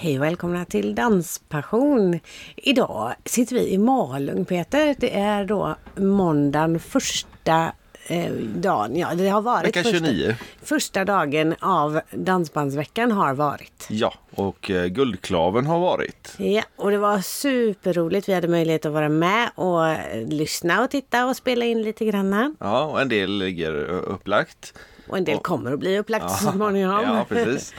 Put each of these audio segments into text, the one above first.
Hej och välkomna till Danspassion. Idag sitter vi i Malung Peter. Det är då måndagen första eh, dagen. Ja, det har varit Vecka första, 29. första dagen av Dansbandsveckan har varit. Ja, och eh, Guldklaven har varit. Ja, och det var superroligt. Vi hade möjlighet att vara med och eh, lyssna och titta och spela in lite granna. Ja, och en del ligger upplagt. Och en del Och- kommer att bli upplagt så småningom. Ja, precis.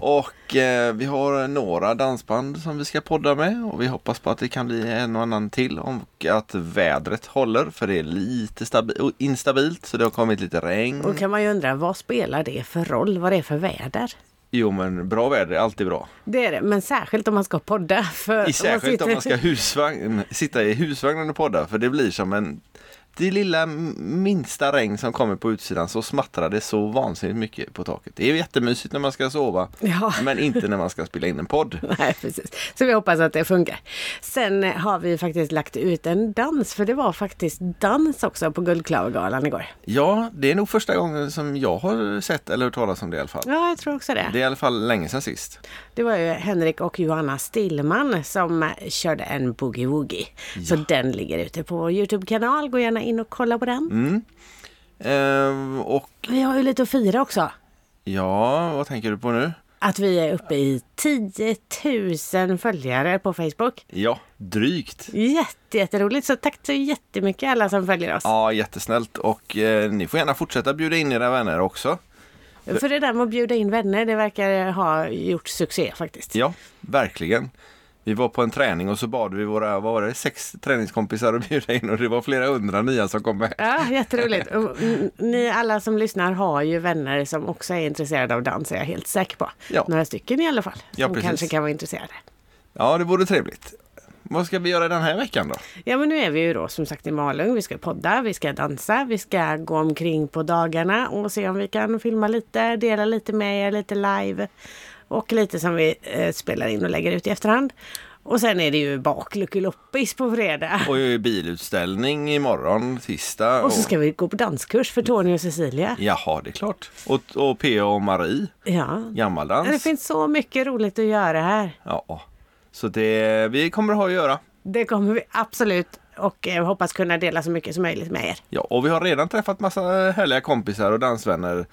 Och eh, vi har några dansband som vi ska podda med och vi hoppas på att det kan bli en och annan till och att vädret håller för det är lite instabilt så det har kommit lite regn. Och kan man ju undra vad spelar det för roll? Vad det är för väder? Jo men bra väder är alltid bra. Det är det, men särskilt om man ska podda. För I särskilt om man ska husvagn, sitta i husvagnen och podda för det blir som en det lilla minsta regn som kommer på utsidan så smattrar det så vansinnigt mycket på taket. Det är jättemysigt när man ska sova Ja. men inte när man ska spela in en podd. Nej, precis. Så vi hoppas att det funkar. Sen har vi faktiskt lagt ut en dans, för det var faktiskt dans också på Guldklavergalan igår. Ja, det är nog första gången som jag har sett eller hört talas om det i alla fall. Ja, jag tror också det. Det är i alla fall länge sedan sist. Det var ju Henrik och Johanna Stillman som körde en boogie-woogie. Så den ligger ute på vår Youtube-kanal. Gå gärna in och kolla på den. Mm. Ehm, och Vi har ju lite att fira också. ja, vad tänker du på nu? Att vi är uppe i 10 000 följare på Facebook. Ja, drygt. Jätte, jätteroligt. Så tack så jättemycket alla som följer oss. Ja, jättesnällt och eh, ni får gärna fortsätta bjuda in era vänner också. För det där med att bjuda in vänner, det verkar ha gjort succé faktiskt. Ja, verkligen. Vi var på en träning och så bad vi våra, vad var det, sex träningskompisar att bjuda in och det var flera hundra nya som kom med. Ja, jätteroligt. Och ni alla som lyssnar har ju vänner som också är intresserade av dans, är jag helt säker på. Ja. Några stycken i alla fall, Ja, som precis. kanske kan vara intresserade. Ja, det vore trevligt. Vad ska vi göra den här veckan då? Ja, men nu är vi ju då som sagt i Malung. Vi ska podda, vi ska dansa, vi ska gå omkring på dagarna och se om vi kan filma lite, dela lite med er, lite live. Och lite som vi eh, spelar in och lägger ut i efterhand. Och sen är det ju bakluckeloppis på fredag. Och bilutställning imorgon, tisdag. Och så ska vi gå på danskurs för Tony och Cecilia. Jaha, det är klart. Och, och P.A. och Marie, Ja. gammaldans. Det finns så mycket roligt att göra här. Ja, så det, vi kommer att ha att göra. Det kommer vi absolut och eh, hoppas kunna dela så mycket som möjligt med er. Ja, och vi har redan träffat massa härliga kompisar och dansvänner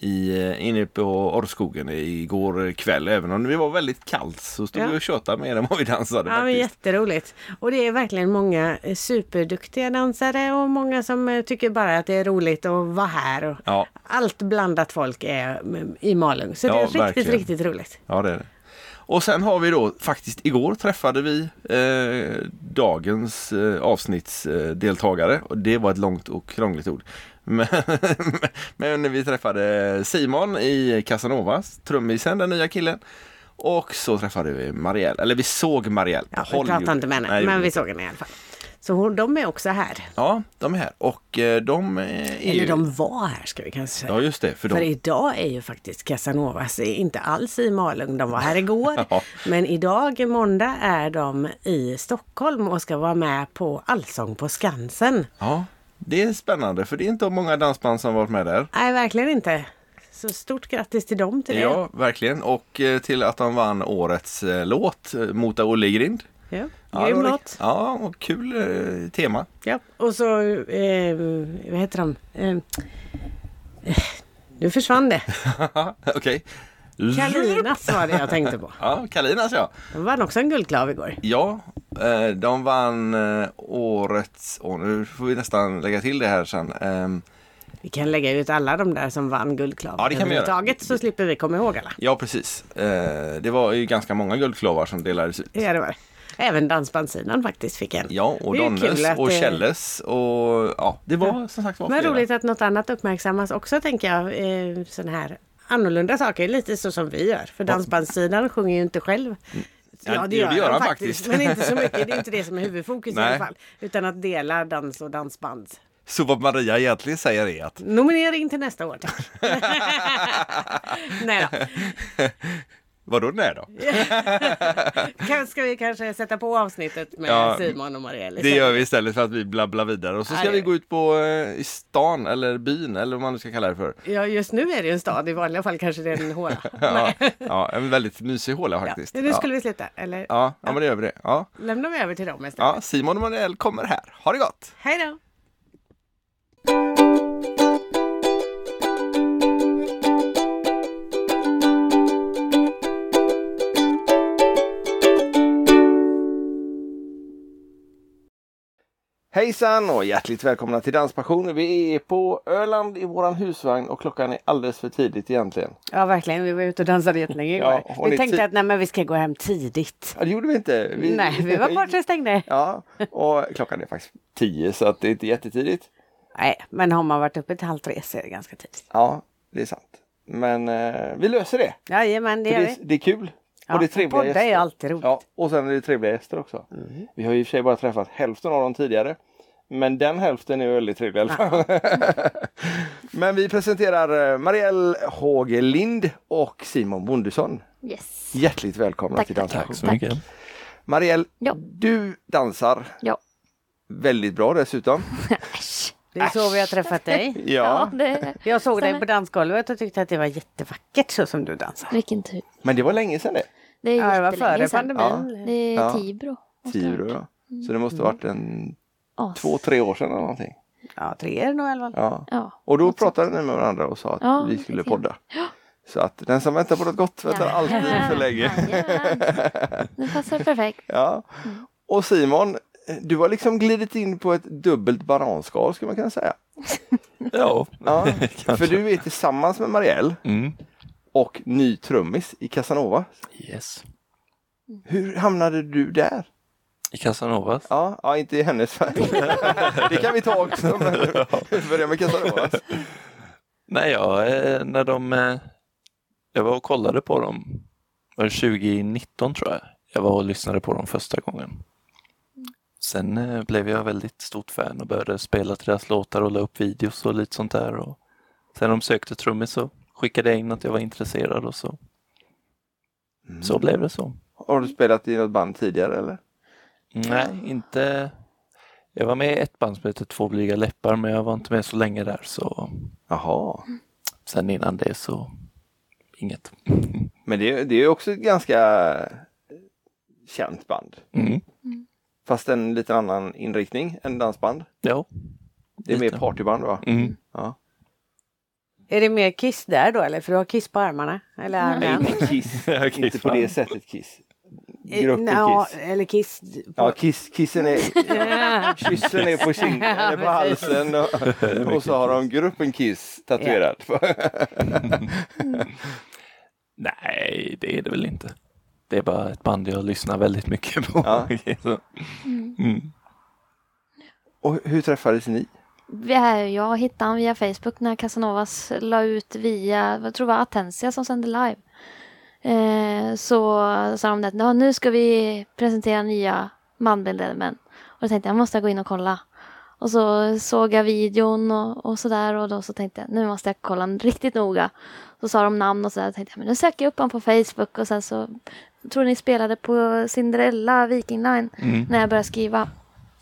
i, eh, inne på Orrskogen igår kväll. Även om det var väldigt kallt så stod Ja. vi och tjötade mer än vad vi dansade. Ja, men faktiskt. jätteroligt. Och det är verkligen många eh, superduktiga dansare och många som eh, tycker bara att det är roligt att vara här. Och Ja. Allt blandat folk är mm, i Malung. Så det Ja, är riktigt, verkligen. riktigt roligt. Ja, det är det. Och sen har vi då faktiskt igår träffade vi eh, dagens eh, avsnittsdeltagare. Och det var ett långt och krångligt ord. Men, men vi träffade Simon i Casanovas, trummisen, den nya killen. Och så träffade vi Marielle, eller vi såg Marielle. Ja, vi pratade inte med henne, men vi såg henne i alla fall. Så de är också här. Ja, de är här. Och eh, de är Eller ju... de var här ska vi kanske säga. Ja, just det. För För de... idag är ju faktiskt Casanovas inte alls i Malung. De var här igår. Ja. Men idag, måndag, är de i Stockholm och ska vara med på Allsång på Skansen. Ja, det är spännande för det är inte många dansband som varit med där. Nej, verkligen inte. Så stort grattis till dem till det. Ja, verkligen. Och eh, till att de vann årets eh, låt, Mota Ollgrind. Ja, Ja, grym låt. Ja, och kul eh, tema. Ja. Och så, eh, vad heter de? Eh, eh, nu försvann det. Okej. Kalinas var det jag tänkte på. Ja, Kalinas ja. De vann också en guldklav igår. Ja, eh, de vann eh, årets, och nu får vi nästan lägga till det här sen. Ehm, Vi kan lägga ut alla de där som vann guldklav. Ja, det kan vi göra. överhuvudtaget, Så slipper vi komma ihåg alla. Ja, precis. Eh, Det var ju ganska många guldklavar som delades ut. Ja, det var det. Även dansbandsidan faktiskt fick en. Ja, och Det Donnes och det- Källes och ja, det var som sagt var Men roligt att något annat uppmärksammas också tänker jag. Eh, sån här annorlunda saker, lite så som vi gör. För dansbandssidan sjunger ju inte själv. Ja, det gör de han faktiskt. Men inte så mycket. Det är inte det som är huvudfokus i Nej. alla fall. Utan att dela dans och dansband. Så vad Maria egentligen säger är att Nominering till nästa år tack. Nej då. Vadå nej då? Ska vi kanske sätta på avsnittet med Ja, Simon och Marielle? Det gör vi istället för att vi blabblar vidare. Och så Ja, ska det vi gå ut på eh, stan eller byn eller vad man nu ska kalla det för. Ja, just nu är det en stad. I vanliga fall kanske det är en håla. Ja, ja, en väldigt mysig håla Ja. faktiskt. Nu skulle vi sluta. Eller ja. Ja, men det gör vi det. Ja. lämnar vi över till dem istället. ja, Simon och Manuel kommer här. Ha det gott! Hej då! Hejsan och hjärtligt välkomna till Danspassion. Vi är på Öland i våran husvagn och klockan är alldeles för tidigt egentligen. Ja, verkligen. Vi var ute och dansade jättelänge igår. Ja, och vi tänkte att nej, men vi ska gå hem tidigt. Ja, det gjorde vi inte. Vi... Nej, vi var tills det stängde. Ja, och klockan är faktiskt tio så att det är inte jättetidigt. Nej, men har man varit uppe till halv tre så är det ganska tidigt. Ja, det är sant. Men eh, vi löser det. Jajamän, det För gör det, är, vi. det är kul. Ja, och det är trevliga gäster. är alltid roligt. Ja, och sen är det trevliga gäster också. Vi har ju i och för sig bara träffat hälften av dem tidigare. Men den hälften är väldigt trevlig i alla fall. Men vi presenterar eh, Marielle Hågelind och Simon Bondesson. Yes. Hjärtligt välkomna Tack, till tack. Dansa. Tack så mycket. Marielle, Ja. du dansar Ja. väldigt bra dessutom. Det är så vi har träffat dig. Ja, det... Jag såg dig på dansgolvet och tyckte att det var jättevackert så som du dansar. Vilken tur. men det var länge sedan det. Det är Ja, det var före sedan. pandemin. Det är Ja. Tibro. det år, ja. Så det måste ha varit en As. två, tre år sedan eller någonting. Ja, tre är det nog i alla fall. Ja. Ja. Och då pratade ni med varandra och sa att Ja, vi skulle podda. Så att den som väntar på något gott väntar alltid för länge. Nu passar det perfekt. Ja. Mm. Och Simon, du har liksom glidit in på ett dubbelt bananskal skulle man kunna säga. Ja. Ja, för du är tillsammans med Marielle Mm. Och ny trummis i Casanova. Yes. Hur hamnade du där? I Casanovas. Ja, ja inte i hennes Det kan vi ta också. Men vi börjar med Casanova. Nej, ja, eh, när de... eh, Jag var och kollade på dem. Var det 2019 tror jag. Jag var och lyssnade på dem första gången. Sen eh, blev jag väldigt stort fan och började spela till deras låtar och la upp videos och lite sånt där. Och sen de sökte trummis så skickade jag in att jag var intresserad och så, så blev det så. Har du spelat i något band tidigare eller? Nej, inte... Jag var med i ett band som heter Två blyga läppar men jag var inte med så länge där så Jaha. sen innan det så inget. Men det, det är ju också ett ganska känt band. Mm. Fast en lite annan inriktning än dansband. Ja. Det är mer Lite. partyband va? Mm. Ja. Är det mer kiss där då eller? För du har kiss på armarna? Eller armen? inte Kiss. Inte på det sättet Kiss. Eh, Gruppen nja, Kiss. Eller kiss. På... Ja, kiss, kissen är, kyssen är på kinden, eller på halsen och, och så har de gruppen Kiss tatuerad. Nej, det är det väl inte. Det är bara ett band jag lyssnar väldigt mycket på. Ja. Så, mm. och hur träffades ni? Jag hittade honom via Facebook när Casanovas la ut via, jag tror det var Atensia som sände live. Eh, så sa de att "Ja, nu ska vi presentera nya manbildade män. Och då tänkte jag, jag måste gå in och kolla. Och så såg jag videon och, och sådär och då så tänkte jag, nu måste jag kolla riktigt noga. Så sa de namn och sådär, tänkte jag, men nu söker jag upp honom på Facebook och sen så tror ni spelade på Cinderella Viking Line Mm. när jag började skriva.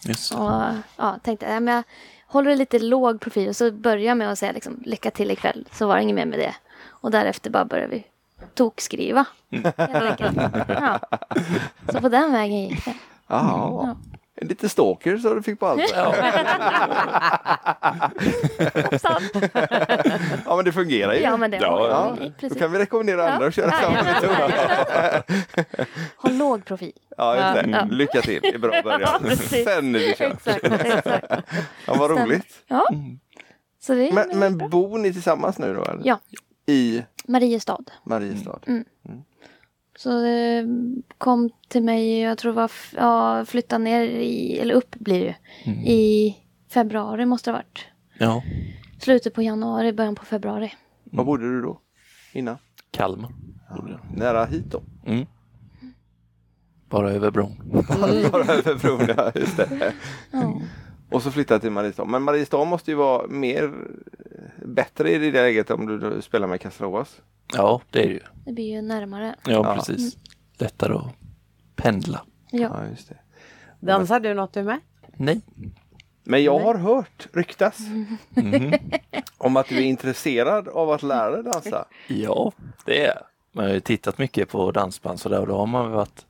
Just. Och ja, tänkte ja, men jag håller lite låg profil och så börjar jag med att säga liksom, lycka till ikväll. Så var det inget mer med det. Och därefter bara började vi tokskriva. Enkelt. Ja. Så på den vägen gick det. Jaha. Lite stalker så du fick på allt. Hoppsan. Ja men det fungerar ju. Ja men det Ja, Ja, ja, då kan vi rekommendera andra att köra Ja, samma ja, metod. Håll låg profil. Ja, just det. Ja. Lycka till, det är bra början. Ja. Sen är det kört. Exakt, exakt. Ja, vad roligt. Ja, Mm. så det är Men, men bor ni tillsammans nu då? Eller? Ja, I Mariestad. Mariestad? Så det kom till mig, jag tror det var, ja, flytta ner i, eller upp blir det ju. Mm. I februari måste det ha varit. Ja, Slutet på januari, början på februari. Var bodde du då? Innan? Kalmar. jag. Nära hit då? Mm. Bara över bron. Bara över bron, ja, just det. Ja. Och så flyttade till Mariestad. Men Mariestad måste ju vara mer bättre i det läget om du spelar med Casanovas? Ja, det är det ju. Det blir ju närmare. Ja, Ja. precis. Lättare att pendla. Ja. Ja, just det. Dansar du något du med? Nej. Men jag har hört ryktas Mhm. om att du är intresserad av att lära dig dansa. Ja, det är jag. Man har ju tittat mycket på dansband så där och då har man varit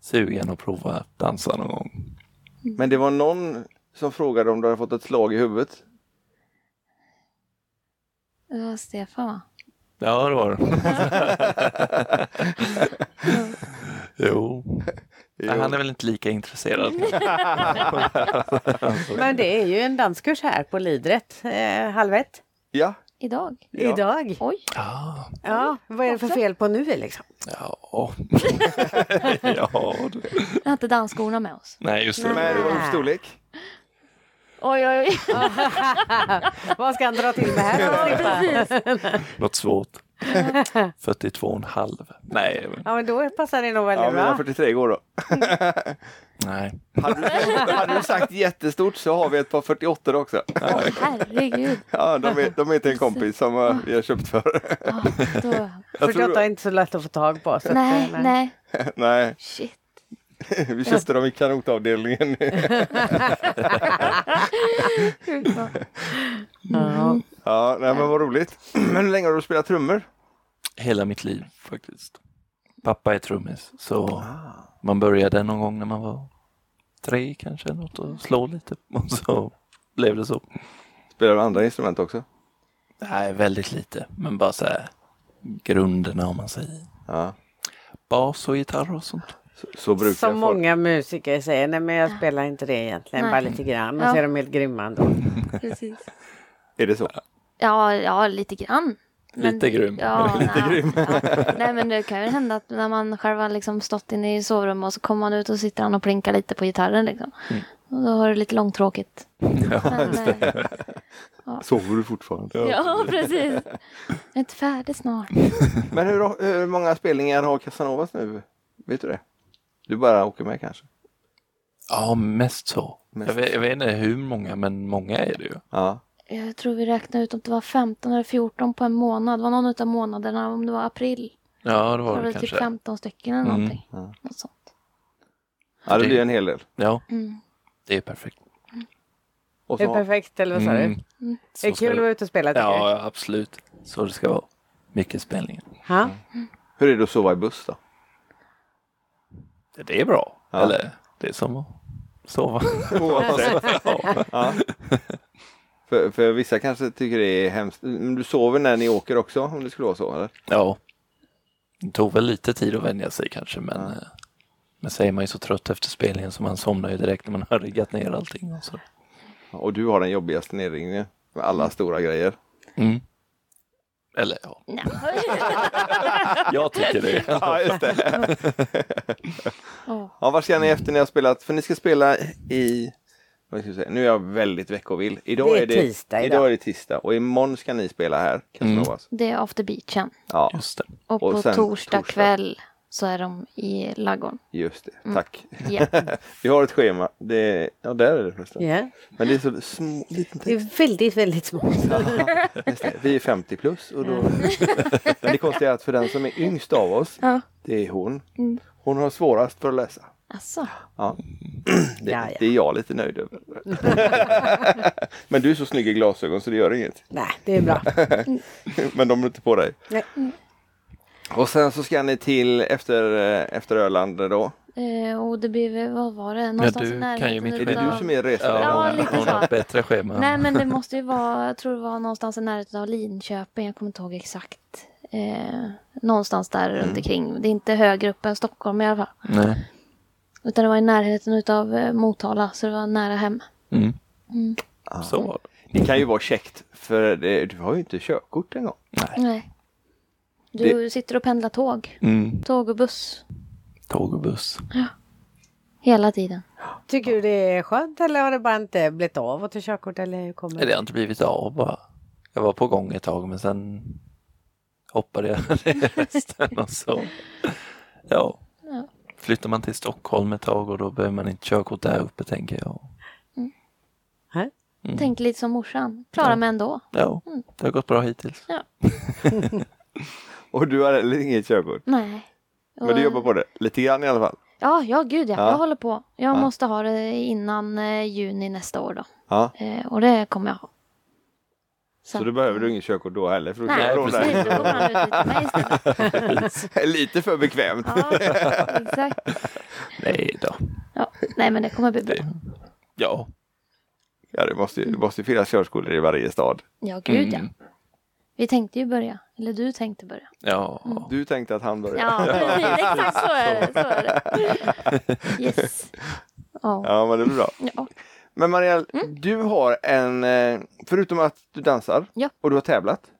sugen att prova att dansa någon gång. Men det var någon som frågade om du hade fått ett slag i huvudet. Det var Stefan va? Ja, det var det. jo. Nej, han är väl inte lika intresserad. Men det är ju en danskurs här på Lidret, eh, halv ett. Ja, Idag? Ja. Idag. Oj, Ja, Ja, vad är det för fel på nu liksom? ja. ja. vi har inte dansskorna med oss. Nej, just det. men storlek? Oj, oj, oj. vad ska han dra till med här? Något svårt. 42,5. Nej, Ja, men då passar det nog väldigt Ja, bra. 43 går då. nej. Hade du, hade du sagt jättestort så har vi ett par 48 också. Åh, herregud. Ja, de är, de är till en kompis som vi har köpt för. Ja, då... Jag 48 är inte så lätt att få tag på. Så Nej, att, nej. nej, Shit. Vi köpte dem i kanotavdelningen. Ja. Ja, nej, men vad roligt. Men hur länge har du spelat trummor? Hela mitt liv faktiskt. Pappa är trummis så man började någon gång när man var tre kanske något och slå lite och så blev det så. Spelar du andra instrument också? Nej, väldigt lite men bara så här grunderna om man säger. Ja, Bas och gitarr och sånt. Så, så brukar Som folk. många musiker säger, nej men jag spelar inte det egentligen, Nej. bara lite grann. Och Ja. så är de helt grymma ändå. Precis. Är det så? Ja, ja, lite grann. Lite grym. Ja, Lite nej, grym. Ja. Nej, men det kan ju hända att när man själv har liksom stått inne i sovrummet och så kommer man ut och sitter han och plinkar lite på gitarren liksom. Och då har du lite långtråkigt. Ja, Men, eh, Sover du fortfarande? ja, precis. Jag är inte färdig snart. Men hur, hur många spelningar har Casanovas nu? Vet du det? Du bara åker med kanske? ja mest så. Mest Jag, vet, jag vet inte hur många men många är det ju. Ja. Jag tror vi räknade ut om det var 15 eller 14 på en månad. Det var någon av månaderna, om det var april. Ja det Så var var det det typ kanske. 15 stycken eller Mm. någonting. Ja. Något sånt. ja, det blir en hel del. Ja, Mm. det är perfekt. Och Det är så, perfekt, eller vad sa Mm. du? Så Det är kul att vara ute och spela Ja, ja, absolut. Så det ska vara. Mycket spelningar. Ja. hur är det att sova i buss då? Det är bra. Ja. Eller det är som att sova. Oavsett. ja. Ja. För, för vissa kanske tycker det är hemskt. Men du sover när ni åker också om det skulle vara så? Eller? ja. Det tog väl lite tid att vänja sig kanske men Ja. eh, men så är man ju så trött efter spelningen så man somnar ju direkt när man har riggat ner allting. Och så. Och du har den jobbigaste nedringningen med alla stora grejer. Mm. Eller ja, jag tycker det. Ja, just det. Ja, vad ska ni efter ni har spelat? För ni ska spela i... Vad ska jag säga? Nu är jag väldigt veckovill. Idag Det är är det tisdag idag. idag är det tisdag och imorgon ska ni spela här. Casanovas. Det är after beachen. Ja, Just det. Och, Och på torsdag, torsdag. kväll så är de i laggården. just det. Mm. Tack. Ja. Vi har ett schema. Det är... Ja, där är det förresten. Ja. Men det är så små, liten Det är text. väldigt, väldigt små. Vi är 50 plus. Och då... Men det konstiga är att för den som är yngst av oss, Ja. det är hon. Mm. Hon har svårast för att läsa. Alltså. Ja. Det, Ja, ja. det är jag lite nöjd över. Men du är så snygg i glasögon så det gör inget. Nej, det är bra. Men de är inte på dig. Nej. Och sen så ska ni till efter, eh, efter Öland då. Eh, och det blir väl, vad var det? Någonstans du i närheten kan ju mitt Är det du som är reseledare? Ja, Ja, lite så. bättre schema. Nej men det måste ju vara, jag tror det var någonstans i närheten av Linköping, jag kommer inte ihåg exakt. Eh, någonstans där Mm. runt omkring. Det är inte högre upp än Stockholm i alla fall. Nej. Utan det var i närheten utav eh, Motala, så det var nära hem. Mm. Mm. Så var det. Det kan ju vara käckt för det, du har ju inte körkort en gång. Nej. Nej. Du sitter och pendlar tåg. Mm. Tåg och buss. Tåg och buss. Hela tiden. Tycker du det är skönt eller har det bara inte blivit av att ta körkort eller hur kommer Nej, Det har inte blivit av bara. Jag var på gång ett tag men sen hoppade jag resten och så. Ja. Ja. Flyttar man till Stockholm ett tag och då behöver man inte körkort där uppe tänker jag. Här? Mm. Tänkte lite som morsan. Klarar Ja. mig ändå. Ja, Mm. det har gått bra hittills. Och du har heller inget körkort. Nej. Men du jobbar på det lite grann i alla fall. Ja, ja gud ja. Ja. Jag håller på. Jag Ja. måste ha det innan eh, juni nästa år då. Ja. Eh, och det kommer jag ha. Så då behöver du inget körkort då heller för Nej, precis. Då kommer han ut lite. Lite för bekvämt. Ja, exakt. Nej då. Ja. Nej, men det kommer bli bra. Ja. Ja, det måste, ju- det måste ju finnas körskolor i varje stad. Ja, gud ja. Mm. Vi tänkte ju börja. Eller du tänkte börja. Ja. Du tänkte att han började. Ja, precis. Exakt så är det. Så är det. Yes. Ja. Ja, men det blir bra. Ja. Men Marielle, du har en, eh, förutom att du dansar Ja. och du har tävlat.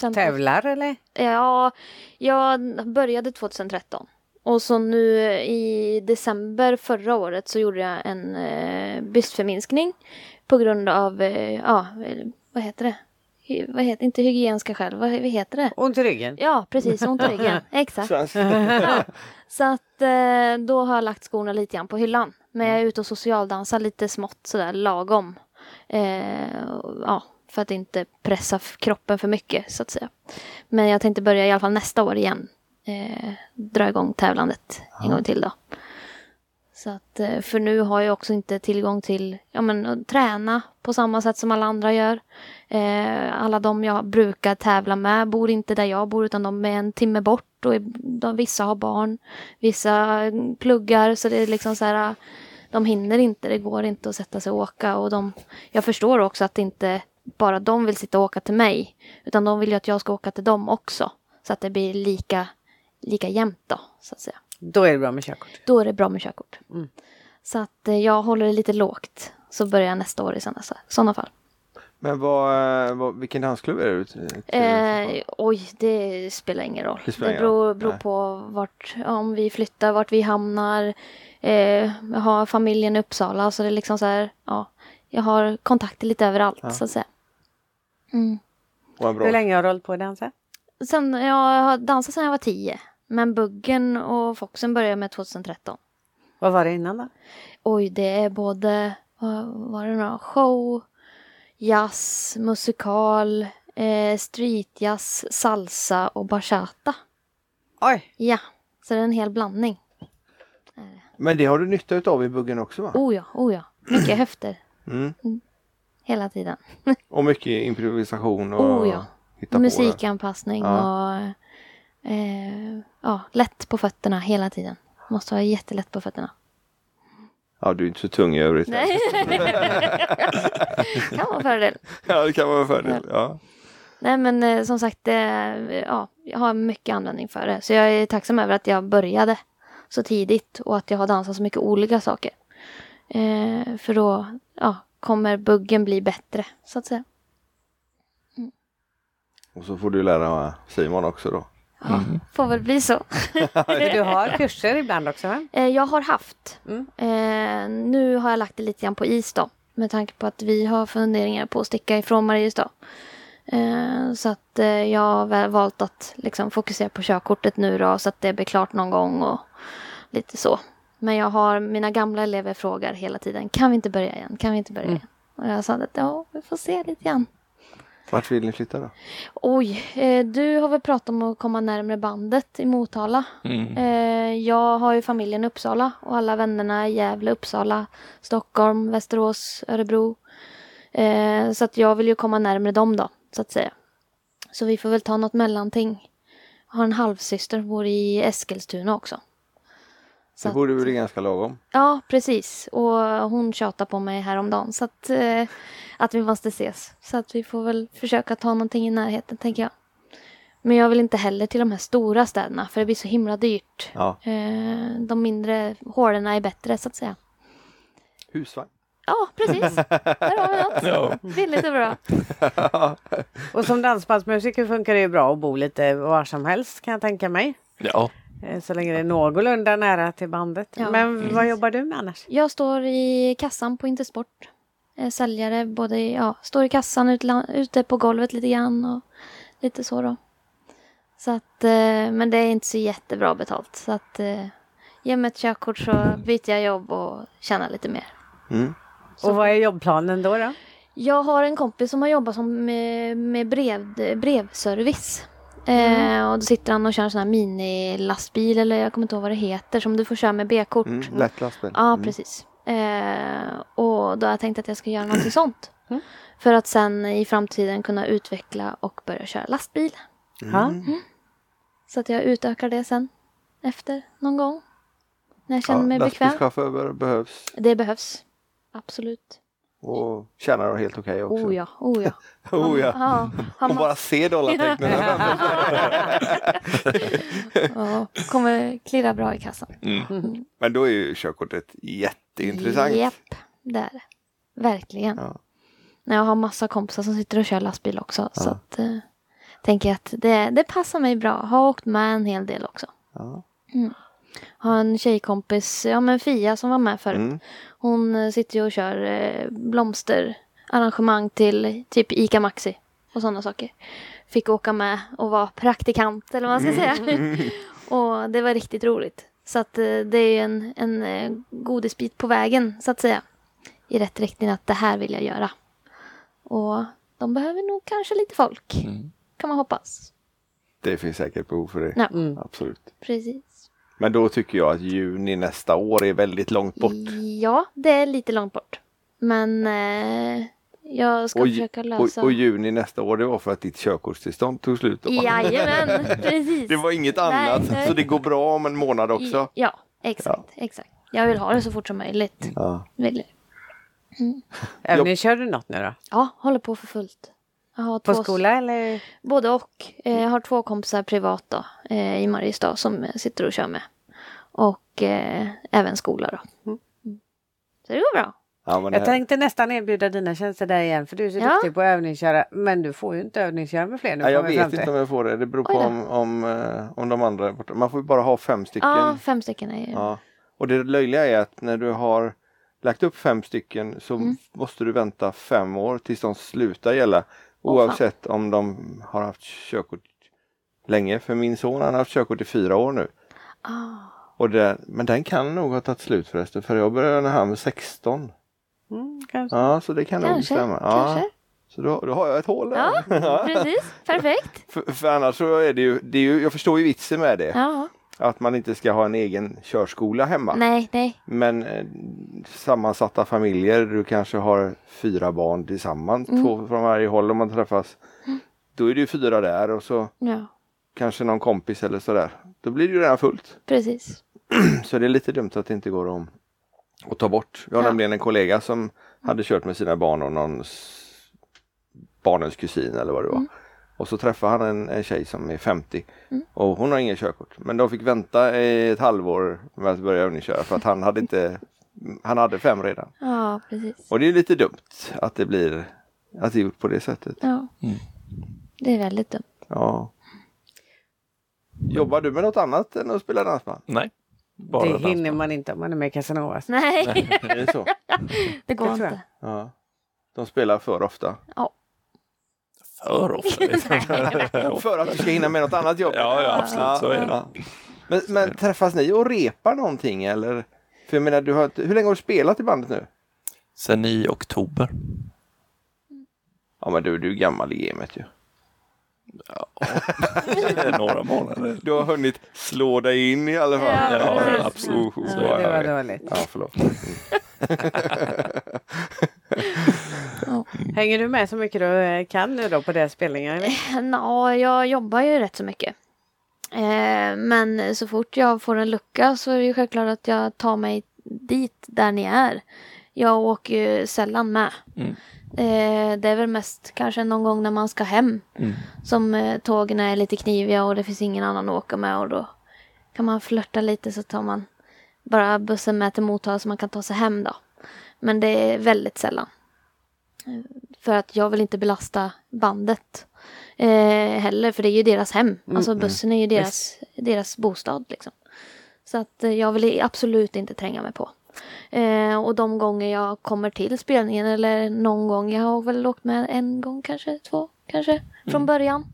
Sen Tävlar eller? Ja, jag började 2013. Och så nu i december förra året så gjorde jag en eh, bystförminskning på grund av, eh, ja, eh, vad heter det? Vad heter, inte hygieniska skäl, vad, vad heter det? Ont i ryggen? Ja, precis, ont i ryggen. Exakt. Ja. Så att eh, då har jag lagt skorna lite grann på hyllan. Men jag är ute och socialdansar lite smått sådär lagom. Eh, och, ja, för att inte pressa kroppen för mycket så att säga. Men jag tänkte börja i alla fall nästa år igen. Eh, dra igång tävlandet en gång till då. Så att, eh, för nu har jag också inte tillgång till ja, men, att träna på samma sätt som alla andra gör. Eh, alla de jag brukar tävla med bor inte där jag bor utan de är en timme bort och är- de, vissa har barn, vissa mm, pluggar så det är liksom så här de hinner inte, det går inte att sätta sig och åka och de, jag förstår också att inte bara de vill sitta och åka till mig utan de vill ju att jag ska åka till dem också så att det blir lika, lika jämnt då så att säga. Då är det bra med körkort. Då är det bra med körkort. Mm. Så att eh, jag håller det lite lågt så börjar jag nästa år i sådana, sådana fall. Men vad, eh, vad, vilken dansklubb är det? du- Eh, oj, det spelar ingen roll. Det Det, spelar ingen beror, beror på vart, om vi flyttar, vart vi hamnar. Eh, jag har familjen i Uppsala så det är liksom så här, ja, jag har kontakter lite överallt Ja. så att säga. Mm. Hur länge har du hållit på att dansa? Sen, jag har dansat sedan jag var tio. Men Buggen och Foxen började med 2013. Vad var det innan då? Oj, det är både, vad var det nu Show, jazz, musikal, eh, streetjazz, salsa och bachata. Oj! Ja, så det är en hel blandning. Men det har du nytta utav i buggen också va? Oh ja, oh ja. Mycket höfter Mm. hela tiden. Och mycket improvisation och Oh ja. hitta på. Musikanpassning Ja. och eh, ja, lätt på fötterna hela tiden. Måste vara jättelätt på fötterna. Ja, du är inte så tung i övrigt. Nej. kan vara en fördel. Ja, det kan vara en fördel. Ja. Nej men eh, som sagt, eh, ja, jag har mycket användning för det. Så jag är tacksam över att jag började så tidigt och att jag har dansat så mycket olika saker. Eh, för då ja, kommer buggen bli bättre så att säga. Och så får du lära Simon också då. Ja, Får väl bli så. Du har kurser ibland också va? Eh, jag har haft. Mm. Eh, nu har jag lagt det lite grann på is då. Med tanke på att vi har funderingar på att sticka ifrån Mariestad. Eh, så att jag har valt att liksom fokusera på körkortet nu då. Så att det blir klart någon gång och lite så. Men jag har mina gamla elever frågar hela tiden. Kan vi inte börja igen? Kan vi inte börja Mm. igen? Och jag sa att ja, vi får se lite grann. Vart vill ni flytta då? Oj, eh, du har väl pratat om att komma närmare bandet i Motala. Mm. Eh, jag har ju familjen i Uppsala och alla vännerna i Gävle, Uppsala, Stockholm, Västerås, Örebro. Eh, så att jag vill ju komma närmare dem då, så att säga. Så vi får väl ta något mellanting. Jag har en halvsyster som bor i Eskilstuna också. Så Det borde bli ganska lagom. Ja, precis. Och hon tjatar på mig häromdagen så att, eh, att vi måste ses. Så att vi får väl försöka ta någonting i närheten, tänker jag. Men jag vill inte heller till de här stora städerna för det blir så himla dyrt. Ja. Eh, de mindre hålorna är bättre så att säga. Husvagn. Ja, precis. Där har vi något. Ja. Billigt och bra. Och som dansbandsmusiker funkar det ju bra att bo lite var som helst kan jag tänka mig. ja. Eh, Så länge det är någorlunda nära till bandet. Ja, Men vad jobbar du med annars? Jag står i kassan på Intersport. Eh, säljare, både, i- ja, står i kassan utla- ute på golvet lite grann och lite så då. Så att, eh, men det är inte så jättebra betalt. Så att, ge mig ett körkort så byter jag jobb och tjänar lite mer. Mm. Och vad är jobbplanen då? då? Jag har en kompis som har jobbat som med, med brev, brevservice. Eh, och då sitter han och kör en sån här minilastbil eller jag kommer inte ihåg vad det heter som du får köra med B-kort. Mm, lätt lastbil. Ja, Mm. precis. Eh, och då har jag tänkt att jag ska göra någonting sånt. Mm. För att sen i framtiden kunna utveckla och börja köra lastbil. Ja. Så att jag utökar det sen efter någon gång. När jag känner mig bekväm. Lastbilschaufför behövs Det behövs. Absolut. Och tjänar helt okej också. Oh ja, oh ja. Oh ja. Ja, han Hon bara ser dollartecknen. ja, kommer klirra bra i kassan. Men då är ju körkortet jätteintressant. Japp, det är det. Verkligen. Ja. Jag har massa kompisar som sitter och kör lastbil också. Så att, eh, tänker jag att det, det passar mig bra. Har åkt med en hel del också. Ja. Har en tjejkompis, ja men Fia som var med förut. Mm. Hon eh, sitter ju och kör eh, blomsterarrangemang till typ ICA Maxi och sådana saker. Fick åka med och vara praktikant eller vad man ska säga. och det var riktigt roligt. Så att eh, det är ju en, en eh, godisbit på vägen så att säga. I rätt riktning att det här vill jag göra. Och de behöver nog kanske lite folk. Kan man hoppas. Det finns säkert behov för det. Ja, Mm. Absolut. precis. Men då tycker jag att juni nästa år är väldigt långt bort. Ja, det är lite långt bort. Men eh, jag ska Och, försöka lösa. och, och juni nästa år det var för att ditt körkortstillstånd tog slut. Då. Jajamän, precis. Det var inget Nej, annat. nej. Så det går bra om en månad också. Ja, exakt, exakt. Jag vill ha det så fort som möjligt. Ja. Vill jag. Övningskör du något nu då? Ja, håller på för fullt. På två, skola eller? Både och. Eh, Jag har två kompisar privat då, eh, i Mariestad som jag sitter och kör med. Och eh, även skola då. Mm. Så det går bra. Ja, men Jag det- tänkte nästan erbjuda dina tjänster där igen för du är så Ja. duktig på att övningsköra. Men du får ju inte övningsköra med fler nu. Ja, jag vet inte om jag får det. Det beror på om, om, eh, om de andra är borta. Man får ju bara ha fem stycken. Ja, fem stycken är ju... Ja. Och det löjliga är att när du har lagt upp fem stycken så Mm. måste du vänta fem år tills de slutar gälla. Oavsett om de har haft körkort länge. För min son han har haft körkort i fyra år nu. Ah, Och det, men den kan nog ha tagit slut förresten. För jag började när han var 16. Mm, kanske. Ja, så det kan nog kanske, stämma. Ja, kanske. Så då, då har jag ett hål där. Ja, precis. Perfekt. För, för annars så är det ju, det är ju, jag förstår ju vitsen med det. Ja. Att man inte ska ha en egen körskola hemma. Nej, nej. Men eh, sammansatta familjer, du kanske har fyra barn tillsammans, Mm. två från varje håll om man träffas. Då är det ju fyra där och så Ja, kanske någon kompis eller sådär. Då blir det ju redan fullt. precis. Så det är lite dumt att det inte går att, att ta bort. Jag har Ja. nämligen en kollega som hade kört med sina barn och någon barnens kusin eller vad det var. Mm. Och så träffade han en, en tjej som är 50 och hon har ingen körkort. Men de fick vänta ett halvår med att börja övningsköra för att han hade inte han hade fem redan. Ja, precis. Och det är lite dumt att det blir att det är gjort på det sättet. Ja. Det är väldigt dumt. Ja. Jobbar du med något annat än att spela dansband? Nej, bara det dansband. hinner man inte om man är med i Casanovas. Nej, Är det så? det går inte. Ja. De spelar för ofta. För ofta. För att du ska hinna med något annat jobb. Ja, ja, absolut. Så är det. Ja. Men, men träffas ni och repar någonting eller? För jag menar, du har, hur länge har du spelat i bandet nu? Sen i oktober. Ja men du, du är gammal i gamet ju. Några månader. Du har hunnit slå dig in i alla fall. Ja, Ja, absolut. Ja, det var dåligt. Ja, förlåt. Hänger du med så mycket du eh, kan nu då på deras spelningar? Eller? Nå, jag jobbar ju rätt så mycket. Eh, men så fort jag får en lucka så är det ju självklart att jag tar mig dit där ni är. Jag åker ju sällan med. Mm. Eh, det är väl mest kanske någon gång när man ska hem. Mm. Som eh, tågen är lite kniviga och det finns ingen annan att åka med och då kan man flörta lite så tar man bara bussen med till Motala så man kan ta sig hem då. Men det är väldigt sällan. För att jag vill inte belasta bandet eh, heller för det är ju deras hem. Alltså bussen är ju deras, deras bostad liksom. Så att eh, jag vill absolut inte tränga mig på. Eh, och de gånger jag kommer till spelningen eller någon gång, jag har väl åkt med en gång kanske, två kanske från början.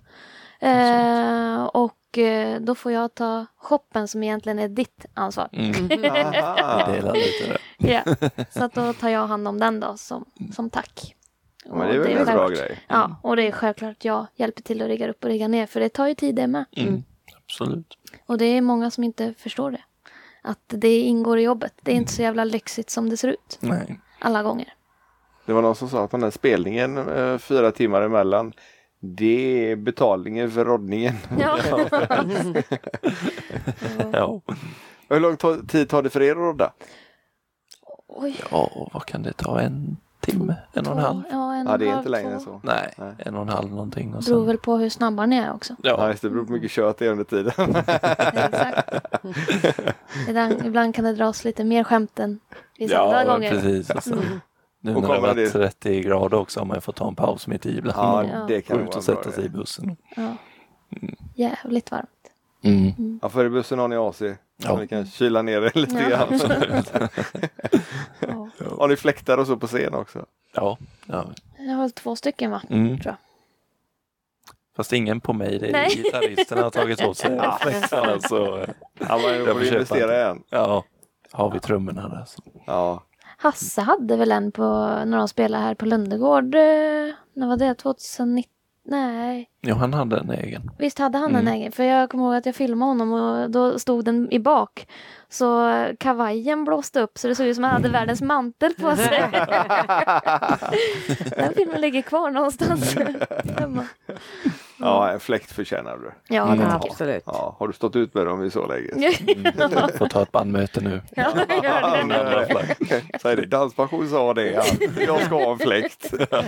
Eh, och eh, då får jag ta shoppen som egentligen är ditt ansvar. Mm. Aha. Dela lite där. Ja. Så att då tar jag hand om den då som, som tack. Ja, men det är väl Och en bra grej. Ja, och det är självklart att jag hjälper till att rigga upp och rigga ner för det tar ju tid det med. Mm. Absolut. Och det är många som inte förstår det. Att det ingår i jobbet. Det är inte så jävla lyxigt som det ser ut Nej. alla gånger. Det var någon som sa att den där spelningen eh, fyra timmar emellan det är betalningen för roddningen. Ja. Ja. Hur lång tid tar det för er att rodda? Oj. ja, vad kan det ta? En timme? En och en halv? Ja, en Ja, det är halv, inte längre än så. Nej, Nej. en och en halv någonting. Och Beror sen... väl på hur snabba ni är också. Ja, Ja, det beror på hur mycket kött det är under tiden. Exakt. Ibland, ibland kan det dras lite mer skämt än vissa ja andra gånger. precis. Alltså. Nu Och när det kommer var det- 30 grader också har man fått ta en paus mitt i ibland. Ja, Ja. det kan Gå ut och sätta sig i bussen. Ja. Jävligt varmt. Mm. Ja, för i bussen har ni AC. Ja. ni kan kyla ner det lite Ja. grann. Ja. Har ni fläktar och så på scen också? Ja, ja. Jag har två stycken va? Mm. Tror jag. Fast ingen på mig. Det är Nej. gitarristerna har tagit åt sig Ja, men Jag då får investera igen. ja, har vi trummorna där. Så. Ja. Hasse hade väl en på när de spelade här på Lundegård. eh, När var det? 2019? Nej. Jo, han hade en egen. Visst hade han en Mm. egen? För jag kommer ihåg att jag filmade honom och då stod den i bak. Så kavajen blåste upp så det såg ut som att han hade världens mantel på sig. Den filmen ligger kvar någonstans hemma. Ja, en fläkt förtjänar du. Ja, Mm. jag. Absolut. Ja, har du stått ut med dem i så länge? Får ta ett bandmöte nu. Ja, gör det. Andra flagg. Säg det, Danspassion sa det. Ja. Jag ska ha en fläkt.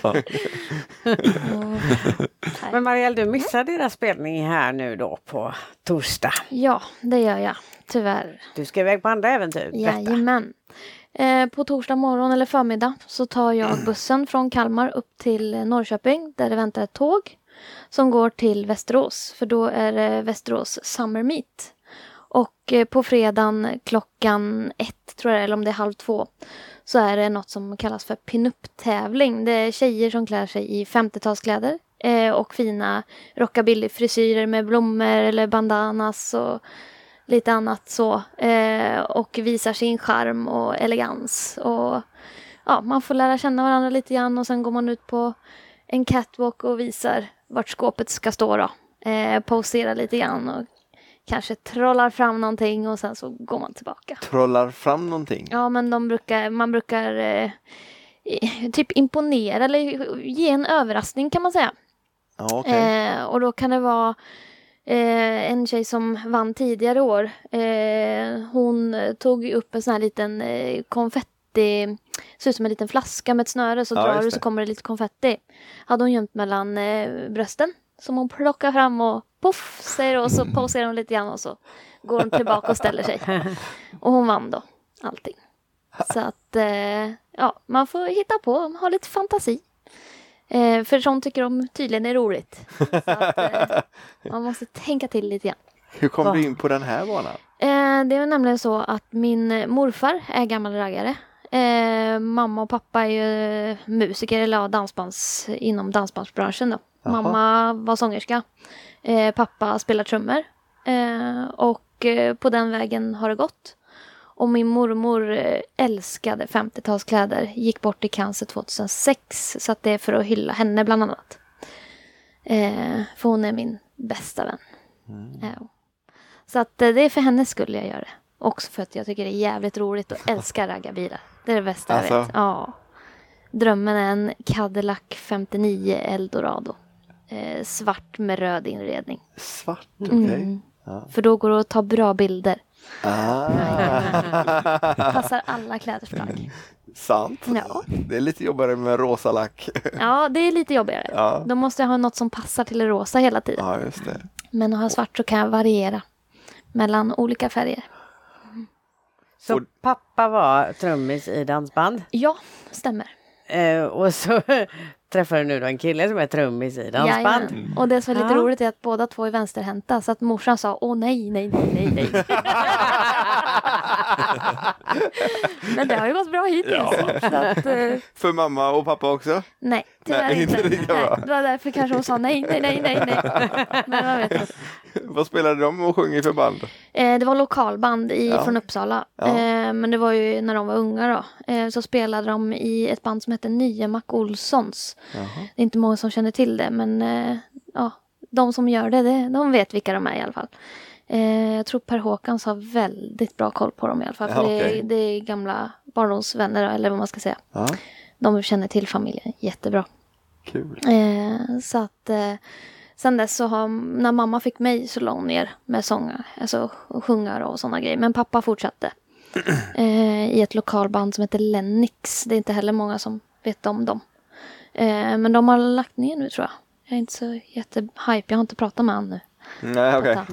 Men Marielle, du missar deras spelning här nu då på torsdag. Ja, det gör jag. Tyvärr. Du ska iväg på andra äventyr. Berätta. Jajamän. Eh, på torsdag morgon eller förmiddag så tar jag bussen från Kalmar upp till eh, Norrköping där det väntar ett tåg som går till Västerås för då är det Västerås Summer Meet. Och eh, på fredagen klockan ett tror jag eller om det är halv två så är det något som kallas för pinup-tävling. Det är tjejer som klär sig i 50-talskläder eh, och fina rockabilly-frisyrer med blommor eller bandanas och lite annat så. Eh, och visar sin charm och elegans. Och ja, man får lära känna varandra lite grann och sen går man ut på en catwalk och visar vart skåpet ska stå då. Eh, poserar lite grann och kanske trollar fram någonting och sen så går man tillbaka. Trollar fram någonting. Ja, men de brukar, man brukar eh, typ imponera eller ge en överraskning kan man säga. Ja, okej. Eh, och då kan det vara eh, en tjej som vann tidigare år. Eh, hon tog upp en sån här liten eh, konfetti, ser ut som en liten flaska med ett snöre så Ja, drar du det. så kommer det lite konfetti. Hade hon gömt mellan eh, brösten som hon plockar fram och poff säger det och så poserar hon lite grann och så går hon tillbaka och ställer sig. Och hon vann då allting. Så att eh, ja, man får hitta på, ha lite fantasi. Eh, för sånt tycker de tydligen är roligt. Så att, eh, man måste tänka till lite grann. Hur kom du in på den här banan? Eh, det är nämligen så att min morfar är gammal raggare. Eh, mamma och pappa är ju musiker eller dansbands, inom dansbandsbranschen. Då. Jaha. Mamma var sångerska. Eh, pappa spelar trummor. Eh, och eh, på den vägen har det gått. Och min mormor eh, älskade 50-talskläder. Gick bort i cancer 2006. Så det är för att hylla henne bland annat. Eh, för hon är min bästa vän. Ja. Så att det är för hennes skull jag gör det. Också för att jag tycker det är jävligt roligt och älskar raggarbilar. Det är det bästa jag Alltså? vet. Ja. Drömmen är en Cadillac 59 Eldorado. Eh, svart med röd inredning. Svart, okej. Mm. För då går det att ta bra bilder. Ah, Passar alla klädesplagg. sant. Ja. Det är lite jobbigare med rosa lack. ja, det är lite jobbigare. Ja. Då måste jag ha något som passar till det rosa hela tiden. Ja. Men att ha svart så kan jag variera mellan olika färger. Så Och- pappa var trummis i dansband. Ja, stämmer. Eh, och så träffade du nu då en kille som är trummis i dansband. Jajamän. Och det som är lite Ja. roligt är att båda två är vänsterhänta. Så att morsan sa åh nej, nej, nej, nej, nej. Men det har ju gått bra hittills. Ja. Så att, eh, För mamma och pappa också? nej, tyvärr Nej, inte. inte lika bra. nej, det var därför kanske hon sa nej, nej, nej, nej, nej. Men man vet inte. Vad spelade de och sjöng i för band? Eh, det var lokalband i, Ja. från Uppsala. Ja. Eh, men det var ju när de var unga då. Eh, så spelade de i ett band som hette Nya Mac Olssons. Jaha. Det är inte många som känner till det men eh, ja, de som gör det, det, de vet vilka de är i alla fall. Eh, jag tror Per Håkans har väldigt bra koll på dem i alla fall. För Ja, det, är, det är gamla barndomsvänner eller vad man ska säga. Ja, De känner till familjen jättebra. kul. Eh, så att eh, sen dess så har, när mamma fick mig så la hon ner med sånger, alltså och sjunga och sådana grejer. Men pappa fortsatte. Eh, I ett lokalband som heter Lennox. Det är inte heller många som vet om dem. Eh, men de har lagt ner nu tror jag. Jag är inte så jättehype, jag har inte pratat med honom nu. Nej, okej. Prata.